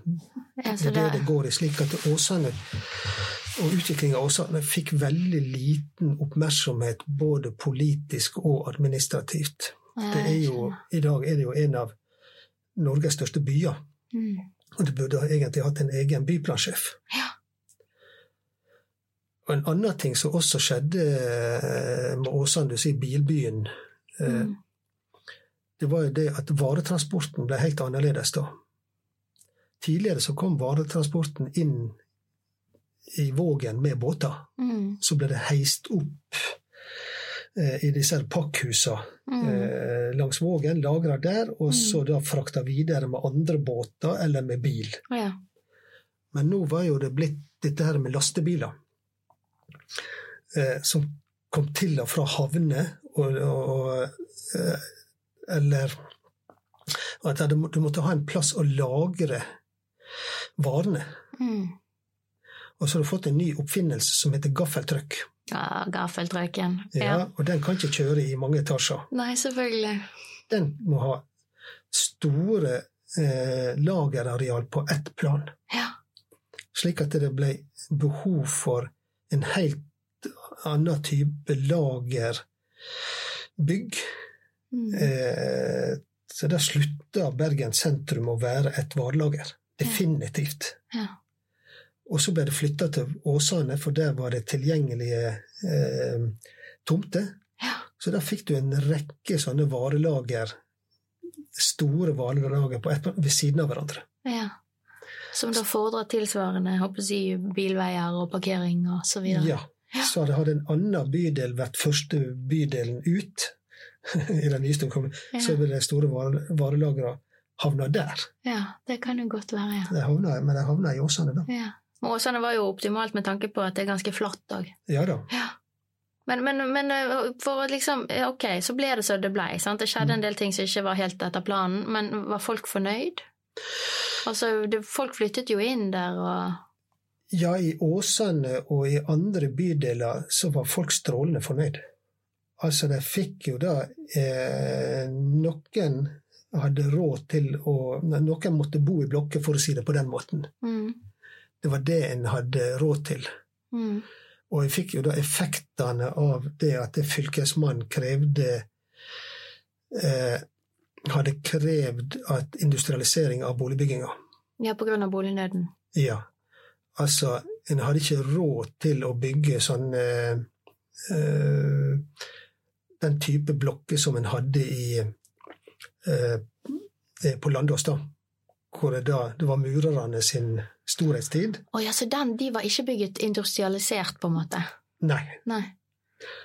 ja det, det det, det går i. Slik at Åsane og utviklinga av Åsane fikk veldig liten oppmerksomhet både politisk og administrativt. Det er jo. I dag er det jo en av Norges største byer, mm. og det burde egentlig hatt en egen byplansjef. Ja. Og en annen ting som også skjedde eh, med Åsane, du sier bilbyen, eh, Mm. det var jo det at varetransporten ble helt annerledes da. Tidligere så kom varetransporten inn i Vågen med båter. Mm. Så ble det heist opp eh, i disse pakkhusa Mm. eh, langs Vågen, lagra der, og så da frakta videre med andre båter eller med bil. Ja. Men nå var jo det blitt dette her med lastebiler, eh, som kom til og fra havner, og, og eh, Eller at du måtte ha en plass å lagre varene. Mm. Og så har du fått en ny oppfinnelse som heter gaffeltrøkk. ja Gaffeltrøkken. Ja, Og den kan ikke kjøre i mange etasjer. Nei, selvfølgelig. Den må ha store eh, lagerareal på ett plan. Ja. Slik at det ble behov for en helt annen type lagerbygg. Mm. Eh, så da slutta Bergen sentrum å være et varelager. Definitivt. Ja. Ja. Og så ble det flytta til Åsane, for der var det tilgjengelige eh, tomter. Ja. Så da fikk du en rekke sånne varelager, store varelager på et, ved siden av hverandre. ja. Som da fordrer tilsvarende jeg håper si, bilveier og parkering og så videre. Ja. Så hadde en annen bydel vært første bydelen ut <laughs> i den nyeste kommunen, Ja. så ville de store vare, varelagrene havna der. Ja, det kan jo godt være, ja. Det havna, men de havna i Åsane, da. ja. Men Åsane var jo optimalt med tanke på at det er ganske flatt òg. Ja da. Ja. Men, men, men øh, for å liksom Ok, så ble det som det ble. Sant? Det skjedde en del ting som ikke var helt etter planen, men var folk fornøyd? Altså, det, folk flyttet jo inn der og Ja, i Åsane og i andre bydeler så var folk strålende fornøyd. Altså, de fikk jo da eh, Noen hadde råd til å Noen måtte bo i blokker, for å si det på den måten. mm, Det var det en hadde råd til. mm, Og jeg fikk jo da effektene av det at det fylkesmannen krevde eh, Hadde krevd at industrialisering av boligbygginga. Ja, på grunn av bolignøden. Ja. Altså, en hadde ikke råd til å bygge sånn eh, eh, Den type blokker som en hadde i eh, på Landås, da. Hvor det, da, det var murerne sin storhetstid. Oh, ja, så den, de var ikke bygget industrialisert, på en måte? Nei. Nei.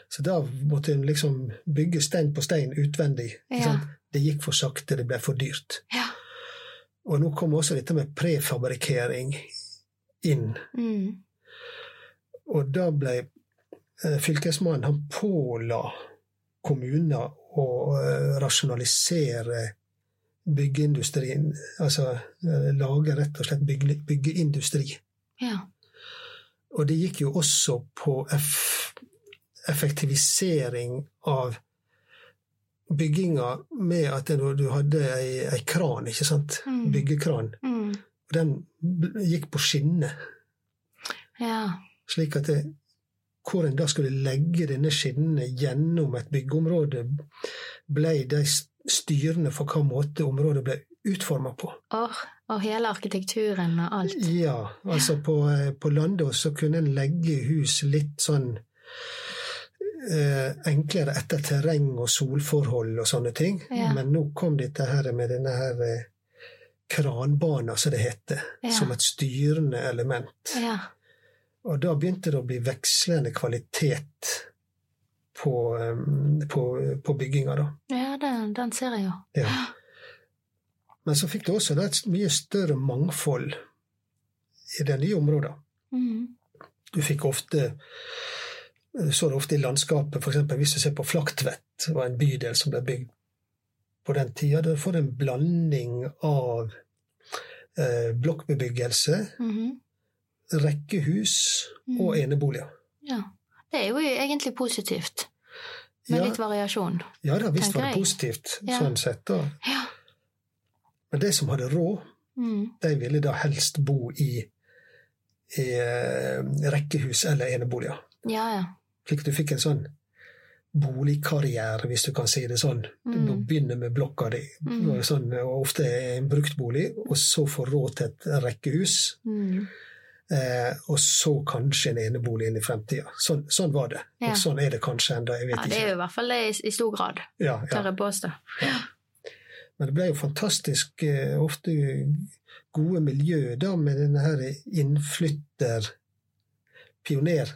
Så da måtte en liksom bygge stein på stein utvendig. Ja. Det gikk for sakte, det ble for dyrt. Ja. Og nå kom også dette med prefabrikkering inn. Mm. Og da ble eh, fylkesmannen Han påla kommuner å eh, rasjonalisere byggeindustrien. Altså eh, lage rett og slett bygge, byggeindustri. Ja. Og det gikk jo også på eff effektivisering av bygginga med at du hadde ei, ei kran, ikke sant? Mm. Byggekran. Mm. Og den gikk på skinner. Ja. Slik at det, hvor en da skulle legge denne skinnene gjennom et byggeområde, ble de styrende for hva måte området ble utforma på. Og, og, hele arkitekturen og alt. Ja, altså på, på Landås så kunne en legge hus litt sånn eh, enklere etter terreng og solforhold og sånne ting. Ja. Men nå kom dette her med denne her eh, kranbana, som det heter, Ja. som et styrende element. Ja. Og da begynte det å bli vekslende kvalitet på, um, på, på bygginga, da. ja den, den ser jeg jo. Ja. Men så fikk du også et mye større mangfold i de nye områdene. Mm. Du fikk ofte så det ofte i landskapet, f.eks. hvis du ser på Flaktvet, var en bydel som ble bygd på den tida. Du får en blanding av eh, blokkbebyggelse, Mhm. rekkehus og Mm. eneboliger. Ja. Det er jo egentlig positivt, med Ja, litt variasjon. ja da, visst var det positivt, Ja. sånn sett. da. Ja. Men de som hadde råd, Mm. de ville da helst bo i, i eh, rekkehus eller eneboliger. Ja, ja. Slik at du fikk en sånn boligkarriere, hvis du kan si det sånn. Du må Mm. begynne med blokka di, Mm. sånn, og ofte en bruktbolig, og så få råd til et rekkehus. Mm. Eh, og så kanskje en enebolig inn i fremtida. Sånn, sånn var det. Ja. Og sånn er det kanskje ennå, ja. Det er jo i hvert fall det i, i stor grad, Ja, tør jeg påstå. Men det ble jo fantastisk eh, ofte gode miljø da med denne her innflytter Pioner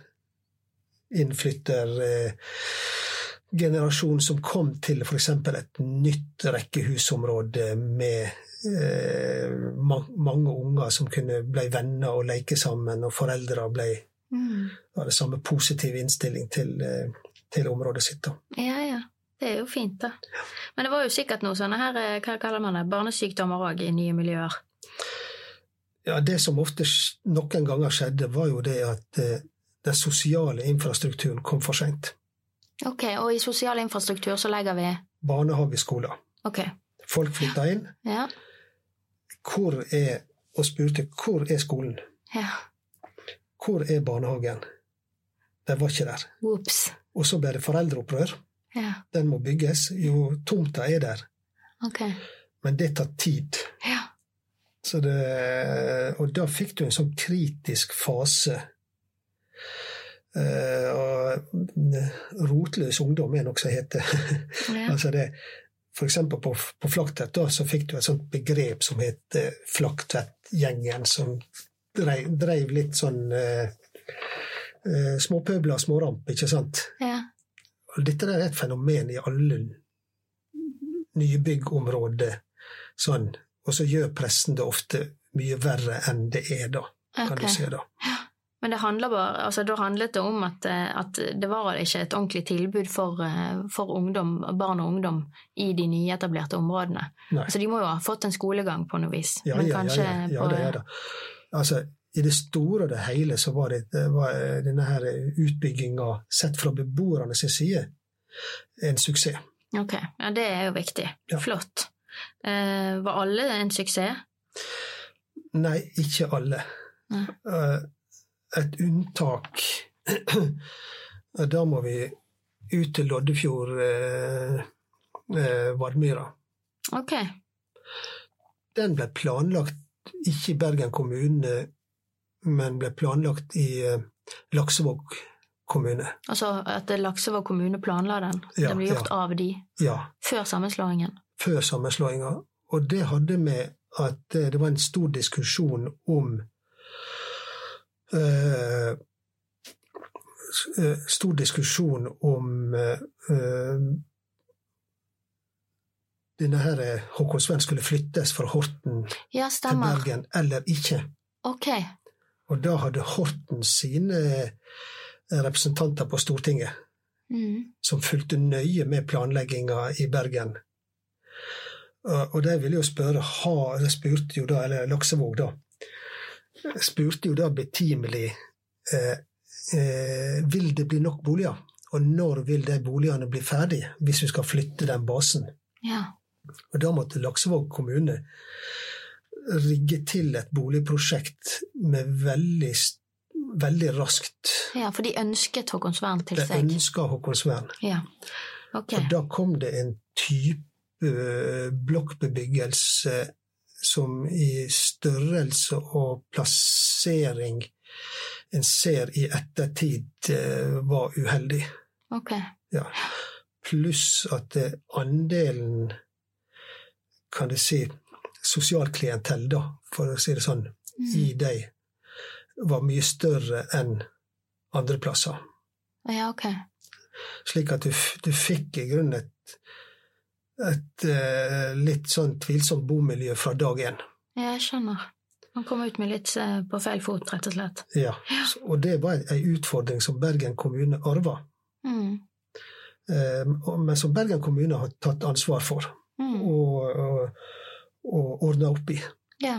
innflyttergenerasjon som kom til f.eks. et nytt rekkehusområde med eh, ma mange unger som kunne bli venner og leke sammen, og foreldre ble Mm. hadde samme positive innstilling til, eh, til området sitt. da. Ja, ja. Det er jo fint, da. Men det var jo sikkert noe sånne her, eh, hva kaller man det, barnesykdommer òg i nye miljøer. Ja, Det som ofte noen ganger skjedde, var jo det at eh, den sosiale infrastrukturen kom for seint. Ok, og i sosial infrastruktur så legger vi Barnehageskoler. Ok. Folk flytta inn. Ja. Hvor er, og spurte hvor er skolen? Ja. Hvor er barnehagen? Den var ikke der. Ops. Og så ble det foreldreopprør. Ja. Den må bygges. Jo, tomta er der, Okay. men det tar tid. Ja. Så det, og da fikk du en sånn kritisk fase. Uh, og rotløs ungdom er noe som heter. ja. <laughs> altså det, eksempel på, på Flakktvet da, så fikk du et sånt begrep som het eh, Flakktvettgjengen, som dreiv, dreiv litt sånn eh, eh, småpøbler, småramp, ikke sant? ja. Dette er et fenomen i alle nye byggområder, sånn. Og så gjør pressen det ofte mye verre enn det er, da, kan okay. du se. da. Men det handler bare, altså, da handlet det om at, eh, at det var ikke et ordentlig tilbud for, eh, for ungdom, barn og ungdom i de nyetablerte områdene. Nei. Så de må jo ha fått en skolegang på noe vis. Ja, Men ja, ja, ja, det er det. Altså, I det store og det hele så var, det, det var denne her utbygginga, sett fra beboerne sin side, en suksess. Ok, ja, det er jo viktig. Flott. Eh, var alle en suksess? Nei, ikke alle. Nei. Eh, et unntak <clears throat> da må vi ut til Loddefjord, eh, eh, Vardmyra. Ok. Den ble planlagt ikke i Bergen kommune, men ble planlagt i eh, Laksevåg kommune. Altså at Laksevåg kommune planla den? Ja, den ble gjort ja. av de Ja, før sammenslåingen? før sammenslåinga. Og det hadde med at eh, det var en stor diskusjon om Stor diskusjon om eh, eh, denne her Håkon Sven skulle flyttes fra Horten Ja, til. Bergen eller ikke. Okay. Og da hadde Horten sine eh, representanter på Stortinget, Mm. som fulgte nøye med planlegginga i Bergen. Og de ville jo spørre ha, de spurte jo da, eller Laksevåg da, spurte jo da betimelig eh, eh, vil det bli nok boliger, og når vil de boligene bli ferdige, hvis vi skal flytte den basen. Ja. Og da måtte Laksevåg kommune rigge til et boligprosjekt med veldig, veldig raskt. ja, for de ønsket Håkonsvern til De seg. ønska Håkonsvern. Ja. Okay. Og da kom det en type eh, blokkbebyggelse som i størrelse og plassering en ser i ettertid eh, var uheldig. Ok. Ja. Pluss at eh, andelen, kan du si, sosialklientell, da, for å si det sånn, i deg, de var mye større enn andre plasser. Ja, ok. Slik at du, du fikk i grunnen et, et eh, litt sånn tvilsomt bomiljø fra dag én. Jeg skjønner. Han kom ut med litt eh, på feil fot, rett og slett. Ja. Og det var ei utfordring som Bergen kommune arva, Mm. eh, men som Bergen kommune har tatt ansvar for Mm. og, og, og ordna opp i. Ja.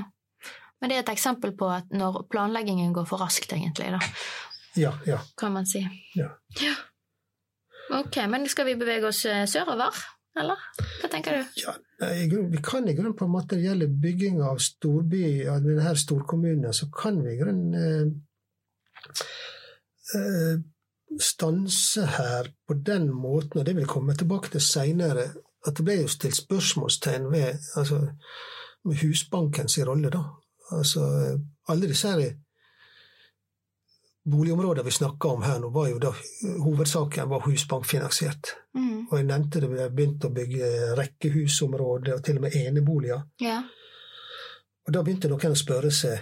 Men det er et eksempel på at når planleggingen går for raskt, egentlig, da, Ja, ja. kan man si. Ja. Ja. Ok, men skal vi bevege oss eh, sørover, eller? Hva tenker du? ja vi kan i grunnen på gjelder bygging av storby, av denne storkommunen, så kan vi i grunnen eh, eh, stanse her på den måten, og det vil komme tilbake til seinere, at det ble jo stilt spørsmålstegn ved altså, Husbankens rolle, da. Altså, alle disse her boligområdene vi snakker om her nå, var jo da hovedsaken var husbankfinansiert. Mm. Og jeg nevnte det, vi har begynt å bygge rekkehusområder og til og med eneboliger. Ja. Og da begynte noen å spørre seg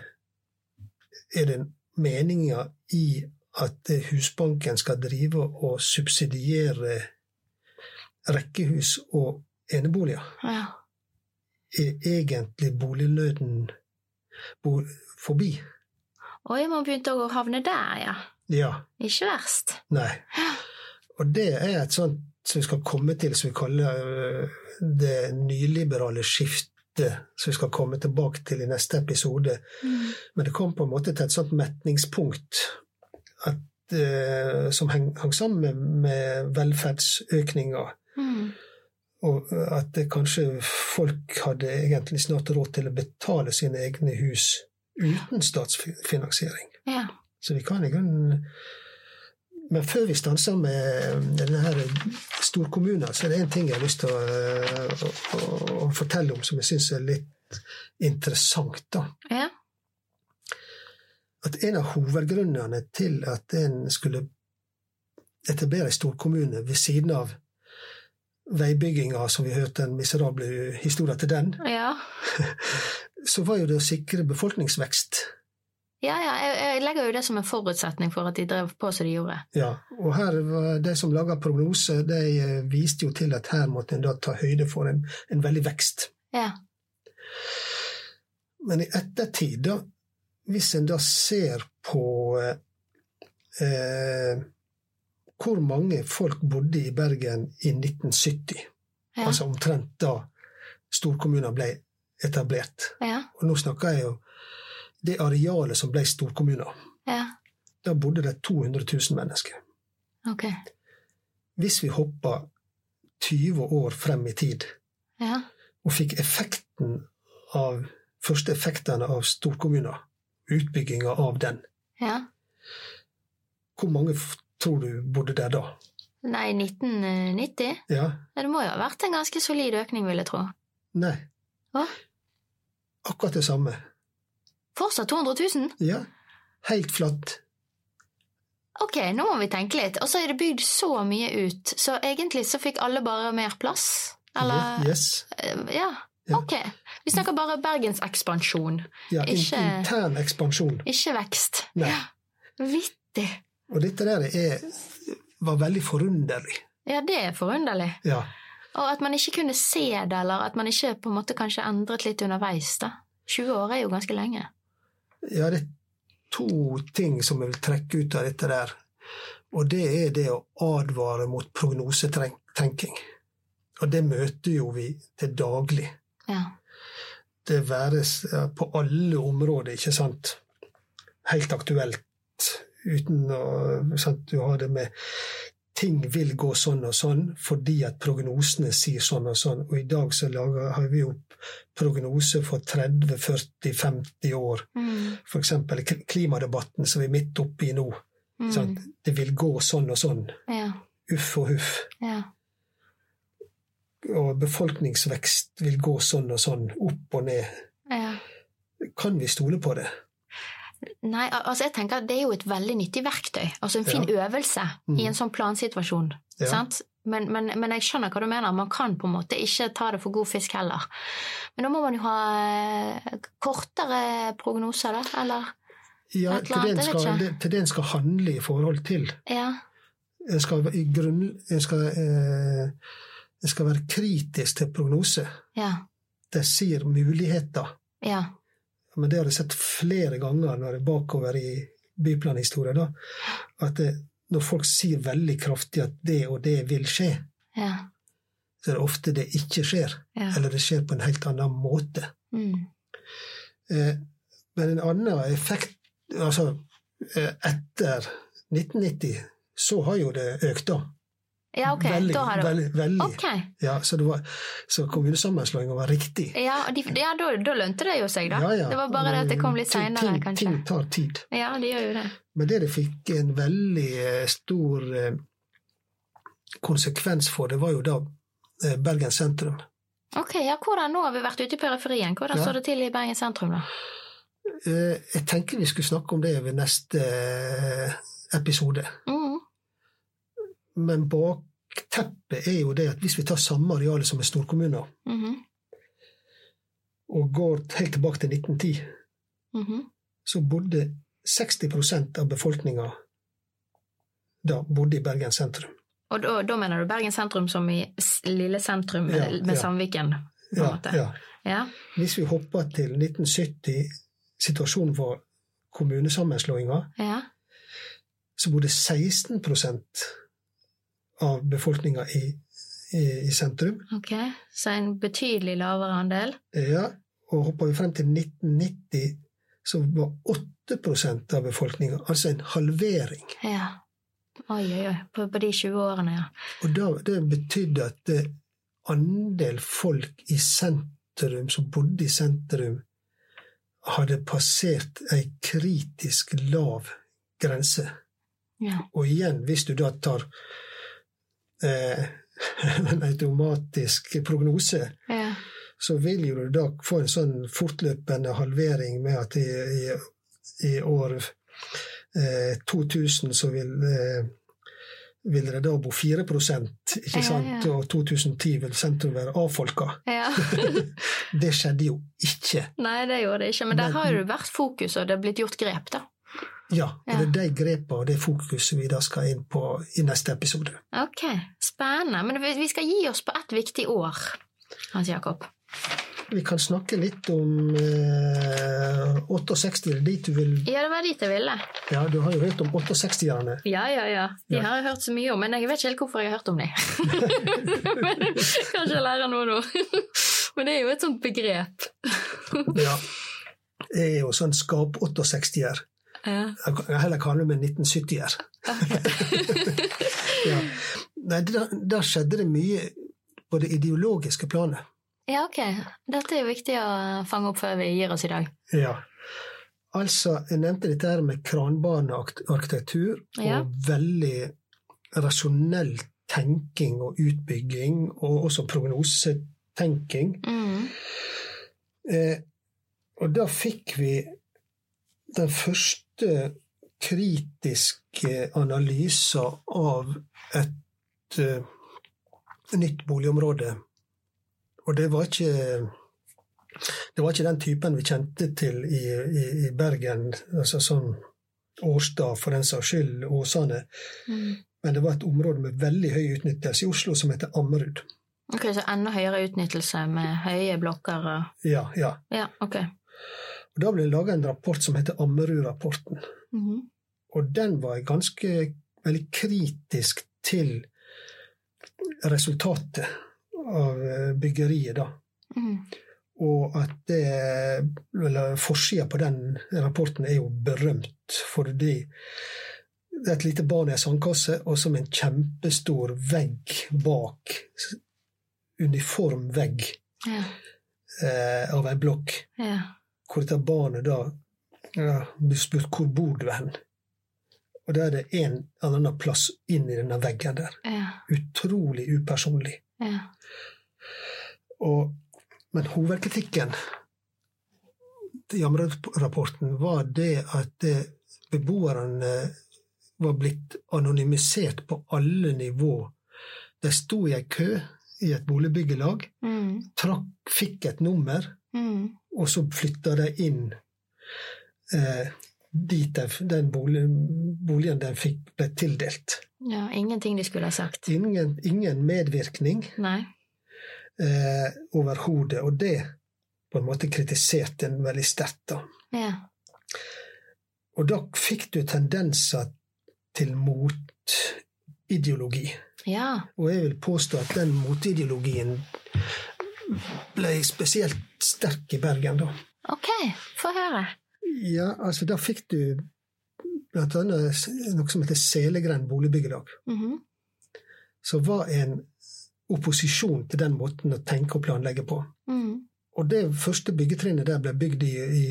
er det meninga i at eh, Husbanken skal drive og subsidiere rekkehus og eneboliger. ja. Er egentlig bolignøden bo forbi? Oi, man begynte å havne der, ja. Ja. Ikke verst. Nei. Og det er et sånt som vi skal komme til, som vi kaller øh, det nyliberale skiftet, som vi skal komme tilbake til i neste episode. Mm. Men det kom på en måte til et sånt metningspunkt at, eh, som hang, hang sammen med, med velferdsøkninga. Mm. Og at det kanskje folk hadde egentlig snart råd til å betale sine egne hus uten statsfinansiering. Ja. Så vi kan i grunnen Men før vi stanser med denne her storkommunen, så er det én ting jeg har lyst til å, å, å, å fortelle om som jeg syns er litt interessant. da. ja. At en av hovedgrunnene til at en skulle etablere en storkommune ved siden av veibygginga, som vi hørte en miserable historie til den, Ja. <laughs> så var jo det å sikre befolkningsvekst. Ja, ja, jeg, legger jo det som en forutsetning for at de drev på som de gjorde. Ja, og her var de som laga prognoser, de eh, viste jo til at her måtte en da ta høyde for en, en veldig vekst. Ja. Men i ettertid, da, hvis en da ser på eh, hvor mange folk bodde i Bergen i 1970, Ja. altså omtrent da storkommuner ble etablert, Ja. og nå snakker jeg jo det arealet som ble storkommuner, ja. bodde det 200 000 mennesker. Okay. Hvis vi hoppa 20 år frem i tid Ja. og fikk effekten av første effektene av storkommuner, utbygginga av den, Ja. Hvor mange tror du bodde der da? Nei, 1990? Ja? Det må jo ha vært en ganske solid økning, vil jeg tro. Nei. Hva? Akkurat det samme. Fortsatt 200 000? Ja. Helt flatt. Ok, nå må vi tenke litt. Og så er det bygd så mye ut, så egentlig så fikk alle bare mer plass? Eller Yes. Eh, Ja. Ja. Ok. Vi snakker bare bergensekspansjon, Ja, Ikke- intern ekspansjon. ikke vekst. Nei. Ja. Vittig. Og dette der er, var veldig forunderlig. Ja, det er forunderlig. Ja. Og at man ikke kunne se det, eller at man ikke på en måte kanskje endret litt underveis. da. 20 år er jo ganske lenge. ja, det er to ting som jeg vil trekke ut av dette der. Og det er det å advare mot prognosetenking. Og det møter jo vi til daglig. Ja. Det væres på alle områder, ikke sant. Helt aktuelt. Uten å sant? Du har det med ting vil gå sånn og sånn fordi at prognosene sier sånn og sånn. Og i dag så lager, har vi jo prognoser for 30-40-50 år. Mm. Eksempel klimadebatten som vi er midt oppe i nå. Mm. Det vil gå sånn og sånn. Ja. Uff og huff. Ja. Og befolkningsvekst vil gå sånn og sånn. Opp og ned. ja. Kan vi stole på det? Nei, altså jeg tenker at det er jo et veldig nyttig verktøy. Altså en fin øvelse Mm. i en sånn plansituasjon. Ja. Sant? Men, men, men jeg skjønner hva du mener. Man kan på en måte ikke ta det for god fisk heller. Men da må man jo ha eh, kortere prognoser, da? Eller? Ja, Et eller annet, skal, det, til det en skal handle i forhold til. Ja. En skal, skal, eh, skal være kritisk til prognose. Ja. Det sier muligheter. Ja. Men det har jeg sett flere ganger når jeg er bakover i byplanhistorie. Da, at det, når folk sier veldig kraftig at det og det vil skje, Ja. så er det ofte det ikke skjer. ja. Eller det skjer på en helt annen måte. Mm. Eh, men en annen effekt Altså, eh, etter 1990 så har jo det økt, da. Ja, ok. Veldig. da har det veldig, veldig. Ok. Ja, så, det var, så kommunesammenslåinga var riktig. Ja, de, ja da, da lønte det jo seg, da. Ja, ja. Det var bare det at det kom litt seinere, kanskje. Ting tar tid. Ja, det gjør jo det. Men det det fikk en veldig eh, stor eh, konsekvens for, det var jo da eh, Bergen sentrum. Ok, ja, hvordan Nå har vi vært ute i periferien. Hvordan står det til i Bergen sentrum, da? Jeg tenker vi skulle snakke om det ved neste episode. Mm. Men bakteppet er jo det at hvis vi tar samme arealet som en storkommune, Mhm. og går helt tilbake til 1910, Mhm. så bodde 60% av befolkninga da bodde i Bergen sentrum. Og da, da mener du Bergen sentrum som i lille sentrum Ja, med, ja. Sandviken? På Ja, ja. Ja. Hvis vi hopper til 1970, situasjonen for kommunesammenslåinga, ja. så bodde 16 av befolkninga i, i, i sentrum. Ok, så en betydelig lavere andel. Ja, og hopper vi frem til 1990, så var 8% av befolkninga, altså en halvering. Ja. Oi, oi, oi. På, på de 20 årene, ja. Og da, det betydde at det, andel folk i sentrum, som bodde i sentrum, hadde passert ei kritisk lav grense. ja. Og igjen, hvis du da tar <laughs> en automatisk prognose, ja. så vil jo du da få en sånn fortløpende halvering med at i, i, i år eh, 2000 så vil, eh, vil det da bo 4 ikke sant? ja. Og 2010 vil sentrum være avfolka. ja. <laughs> Det skjedde jo ikke. Nei, det gjorde det ikke. Men der Men- har jo vært fokus, og det har blitt gjort grep, da. Ja, Ja. det er de grepene og det fokuset vi da skal inn på i neste episode. Ok, spennende. Men vi skal gi oss på ett viktig år, Hans Jakob. Vi kan snakke litt om eh, 68, er dit du vil Ja, det var dit jeg ville. Ja, du har jo hørt om 68-erne. Ja, ja, ja. De Ja. har jeg hørt så mye om, men jeg vet ikke helt hvorfor jeg har hørt om dem. <laughs> Kanskje jeg lærer noe nå. <laughs> Men det er jo et sånt begrep. Ja. Det er jo sånn skap 68-er. Ja. Jeg heller kalle meg 1970-er. <laughs> ja. Nei, da, da skjedde det mye på det ideologiske planet. ja, ok. Dette er jo viktig å fange opp før vi gir oss i dag. Ja. Altså, jeg nevnte dette her med kranbanearkitektur Ja. og veldig rasjonell tenking og utbygging, og også prognosetenking. Mm. Eh, og da fikk vi den første kritiske analysen av et uh, nytt boligområde. Og det var ikke det var ikke den typen vi kjente til i, i, i Bergen, altså sånn Årstad for den saks skyld, Åsane. Mm. Men det var et område med veldig høy utnyttelse i Oslo som heter Ammerud. Ok, Så enda høyere utnyttelse med høye blokker og Ja, ja. Ja, ok. Og Da ble det laga en rapport som heter Ammerud-rapporten. Mhm. Og den var ganske veldig kritisk til resultatet av eh, byggeriet, da. Mhm. Og at det Forsida på den rapporten er jo berømt fordi det er et lite barn i ei sandkasse, og som en kjempestor vegg bak. Uniform vegg Ja. eh, av ei blokk. Ja. Hvor dette barnet da ja, blir spurt hvor bor du hen. Og da er det en eller annen plass inn i denne veggen der. Ja. Utrolig upersonlig. Ja. Og, men hovedkritikken i Ammerud-rapporten var det at eh, beboerne var blitt anonymisert på alle nivå. De sto i ei kø i et boligbyggelag, Mm. trakk, fikk et nummer, Mm. Og så flytter de inn eh, dit de, den bolig, boligen de fikk, ble tildelt. ja. Ingenting de skulle ha sagt. Ingen, ingen medvirkning. Nei. eh, overhodet. Og det på en måte kritiserte en veldig sterkt. da. Ja. Og da fikk du tendenser til motideologi. Ja. Og jeg vil påstå at den motideologien ble spesielt sterk i Bergen da. Ok, få høre. Ja, altså da fikk du blant annet noe som heter Selegrend boligbyggelag. Mhm. Som var en opposisjon til den måten å tenke og planlegge på. Mm. Og det første byggetrinnet der ble bygd i, i,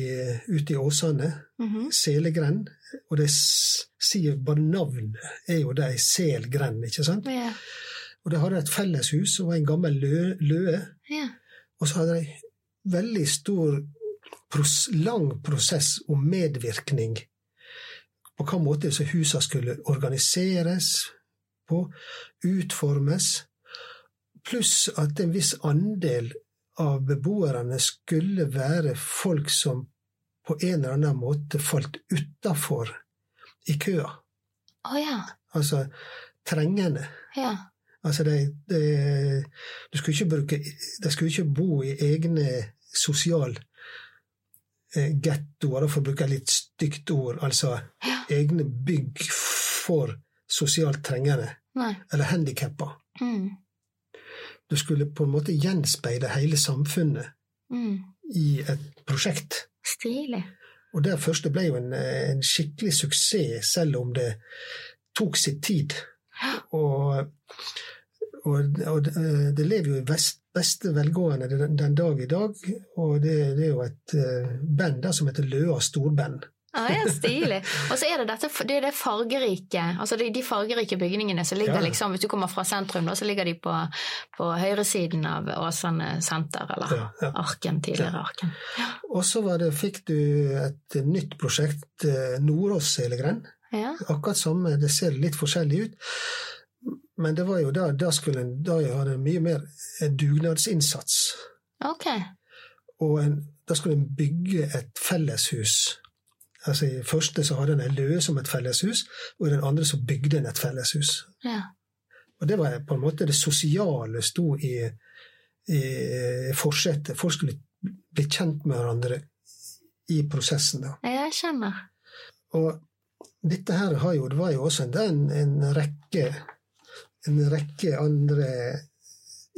ute i Åsane, Mhm. Selegrend. Og det sier bare navnet er jo det ei selgrend, ikke sant? Ja. Og det hadde et felleshus var en gammel lø, løe. Ja. Og så hadde de veldig stor, pros, lang prosess om medvirkning på hva måte disse husene skulle organiseres på, utformes, pluss at en viss andel av beboerne skulle være folk som på en eller annen måte falt utafor i køa. Å ja. Altså trengende. Ja. Altså de, de, du skulle ikke bruke, de skulle ikke bo i egne sosial eh, gettoer, for å bruke et litt stygt ord. Altså Ja. egne bygg for sosialt trengende, Nei. eller handikappa. Mm. Du skulle på en måte gjenspeile hele samfunnet Mm. i et prosjekt. Stilig. Og det første ble jo en, en skikkelig suksess, selv om det tok sin tid. Og, og, og det- det lever jo i vest, beste velgående den, den dag i dag. Og det, det er jo et eh, band der som heter Løa Storband. Ja, ja, stilig. Og så er det dette, det det fargerike, altså de, de fargerike bygningene som ligger Ja. liksom, hvis du kommer fra sentrum, da, så ligger de på, på høyresiden av Åsane senter, eller Ja, ja. Arken, tidligere Arken. Og så var det, fikk du et nytt prosjekt, eh, Nordås Selegren. Ja. Akkurat samme, det ser litt forskjellig ut. Men det var jo da, da skulle en da hadde en mye mer en dugnadsinnsats. Ok. Og en, da skulle en bygge et felleshus. Altså I første så hadde en ei løe som et felleshus, og i den andre så bygde en et felleshus. Ja. Og det var på en måte det sosiale sto i, i forsetet. Folk skulle bli kjent med hverandre i prosessen. da. Jeg skjønner. Og dette her har jo, det var jo også en, en, rekke, en rekke andre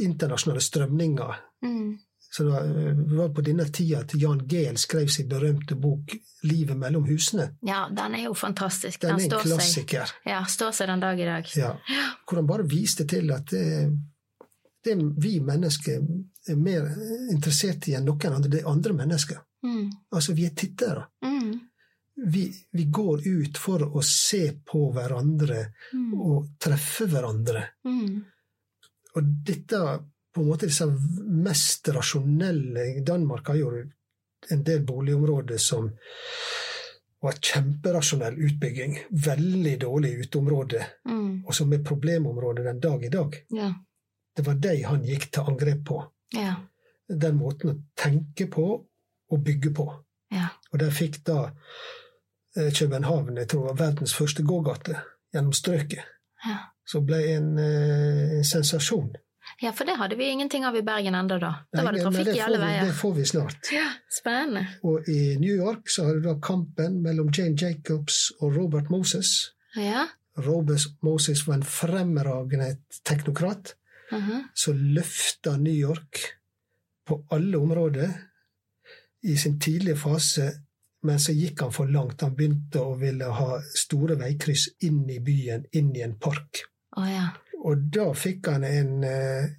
internasjonale strømninger. Mm. Så det var, det var på denne tida at Jan Gehl skrev sin berømte bok 'Livet mellom husene'. Ja, den er jo fantastisk. Den er en står seg, ja, står seg den dag i dag. Ja, hvor han bare viste til at det, det vi mennesker er mer interessert i enn noen andre, det er andre mennesker. Mm. Altså, vi er tittere. Mm. Vi, vi, går ut for å se på hverandre mm. og treffe hverandre. Mm. Og dette på en måte disse mest rasjonelle Danmark har jo en del boligområder som var kjemperasjonell utbygging. Veldig dårlig uteområde, mm. og som er problemområde den dag i dag. Ja. Det var de han gikk til angrep på. Ja. Den måten å tenke på og bygge på. Ja. Og der fikk da København jeg tror var verdens første gågate gjennom strøket. Ja. Så ble en en sensasjon. Ja, for det hadde vi ingenting av i Bergen ennå, da. Da var det trafikk i alle veier. Det får vi snart. Ja, spennende. Og i New York så har du da kampen mellom Jane Jacobs og Robert Moses. Ja. Robert Moses var en fremragende teknokrat uh -huh. som løfta New York på alle områder i sin tidlige fase men så gikk han for langt. Han begynte å ville ha store veikryss inn i byen, inn i en park. Oh, ja. Og da fikk han en, eh,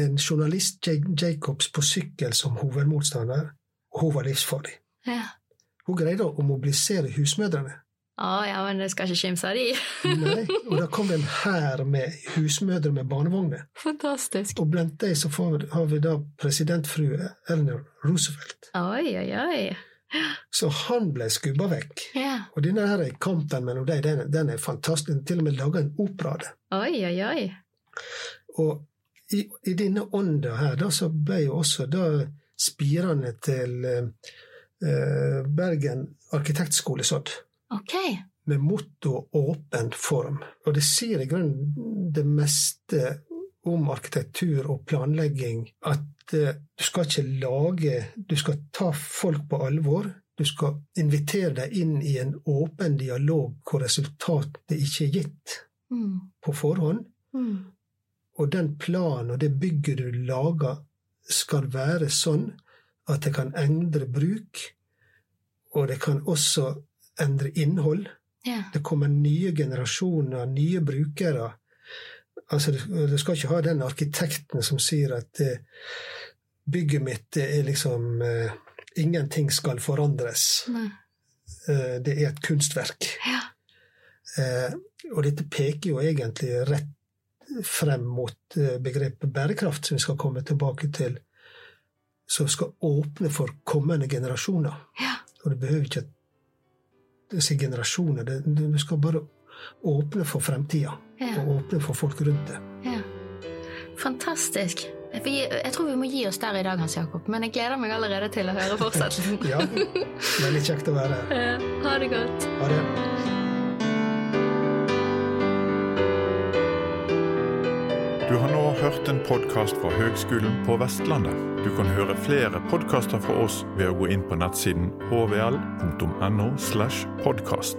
en journalist, Jacobs, på sykkel som hovedmotstander. Og hun var livsfarlig. Ja. Hun greide å mobilisere husmødrene. Å oh, ja, men det skal ikke kimse av de. Nei, og da kom det en hær med husmødre med barnevogner. Fantastisk. Og blant dem så har vi da presidentfrue Eleanor Roosevelt. Oi, oi, oi. Så han ble skubba vekk. Yeah. Og denne her kampen mellom dem, den, den, er fantastisk. Til og med laga en opera av det. Oi, oi, oi. Og i, i denne ånda her, da, så ble jo også da spirene til eh, Bergen arkitektskole sådd. Okay. Med motto 'åpen form'. Og det sier i grunnen det meste om arkitektur og planlegging at uh, du skal ikke lage Du skal ta folk på alvor. Du skal invitere dem inn i en åpen dialog hvor resultatet ikke er gitt mm. på forhånd. Mm. Og den planen og det bygget du lager, skal være sånn at det kan endre bruk, og det kan også endre innhold. Yeah. Det kommer nye generasjoner, nye brukere Altså, du skal ikke ha den arkitekten som sier at eh, bygget mitt er liksom eh, Ingenting skal forandres. Nei. Eh, det er et kunstverk. Ja. Og dette peker jo egentlig rett frem mot begrepet bærekraft, som vi skal komme tilbake til, som skal åpne for kommende generasjoner. Ja. Og det behøver ikke si generasjoner, du skal bare åpne for fremtida. Ja. Og åpne for folk rundt det. Ja. Fantastisk. Jeg tror vi må gi oss der i dag, Hans Jakob, men jeg gleder meg allerede til å høre fortsettelsen. <laughs> ja, Veldig kjekt å være her. Ja. Ha det godt. Ha det. Du har nå hørt en podkast fra Høgskolen på Vestlandet. Du kan høre flere podkaster fra oss ved å gå inn på nettsiden hvl.no. slash podkast.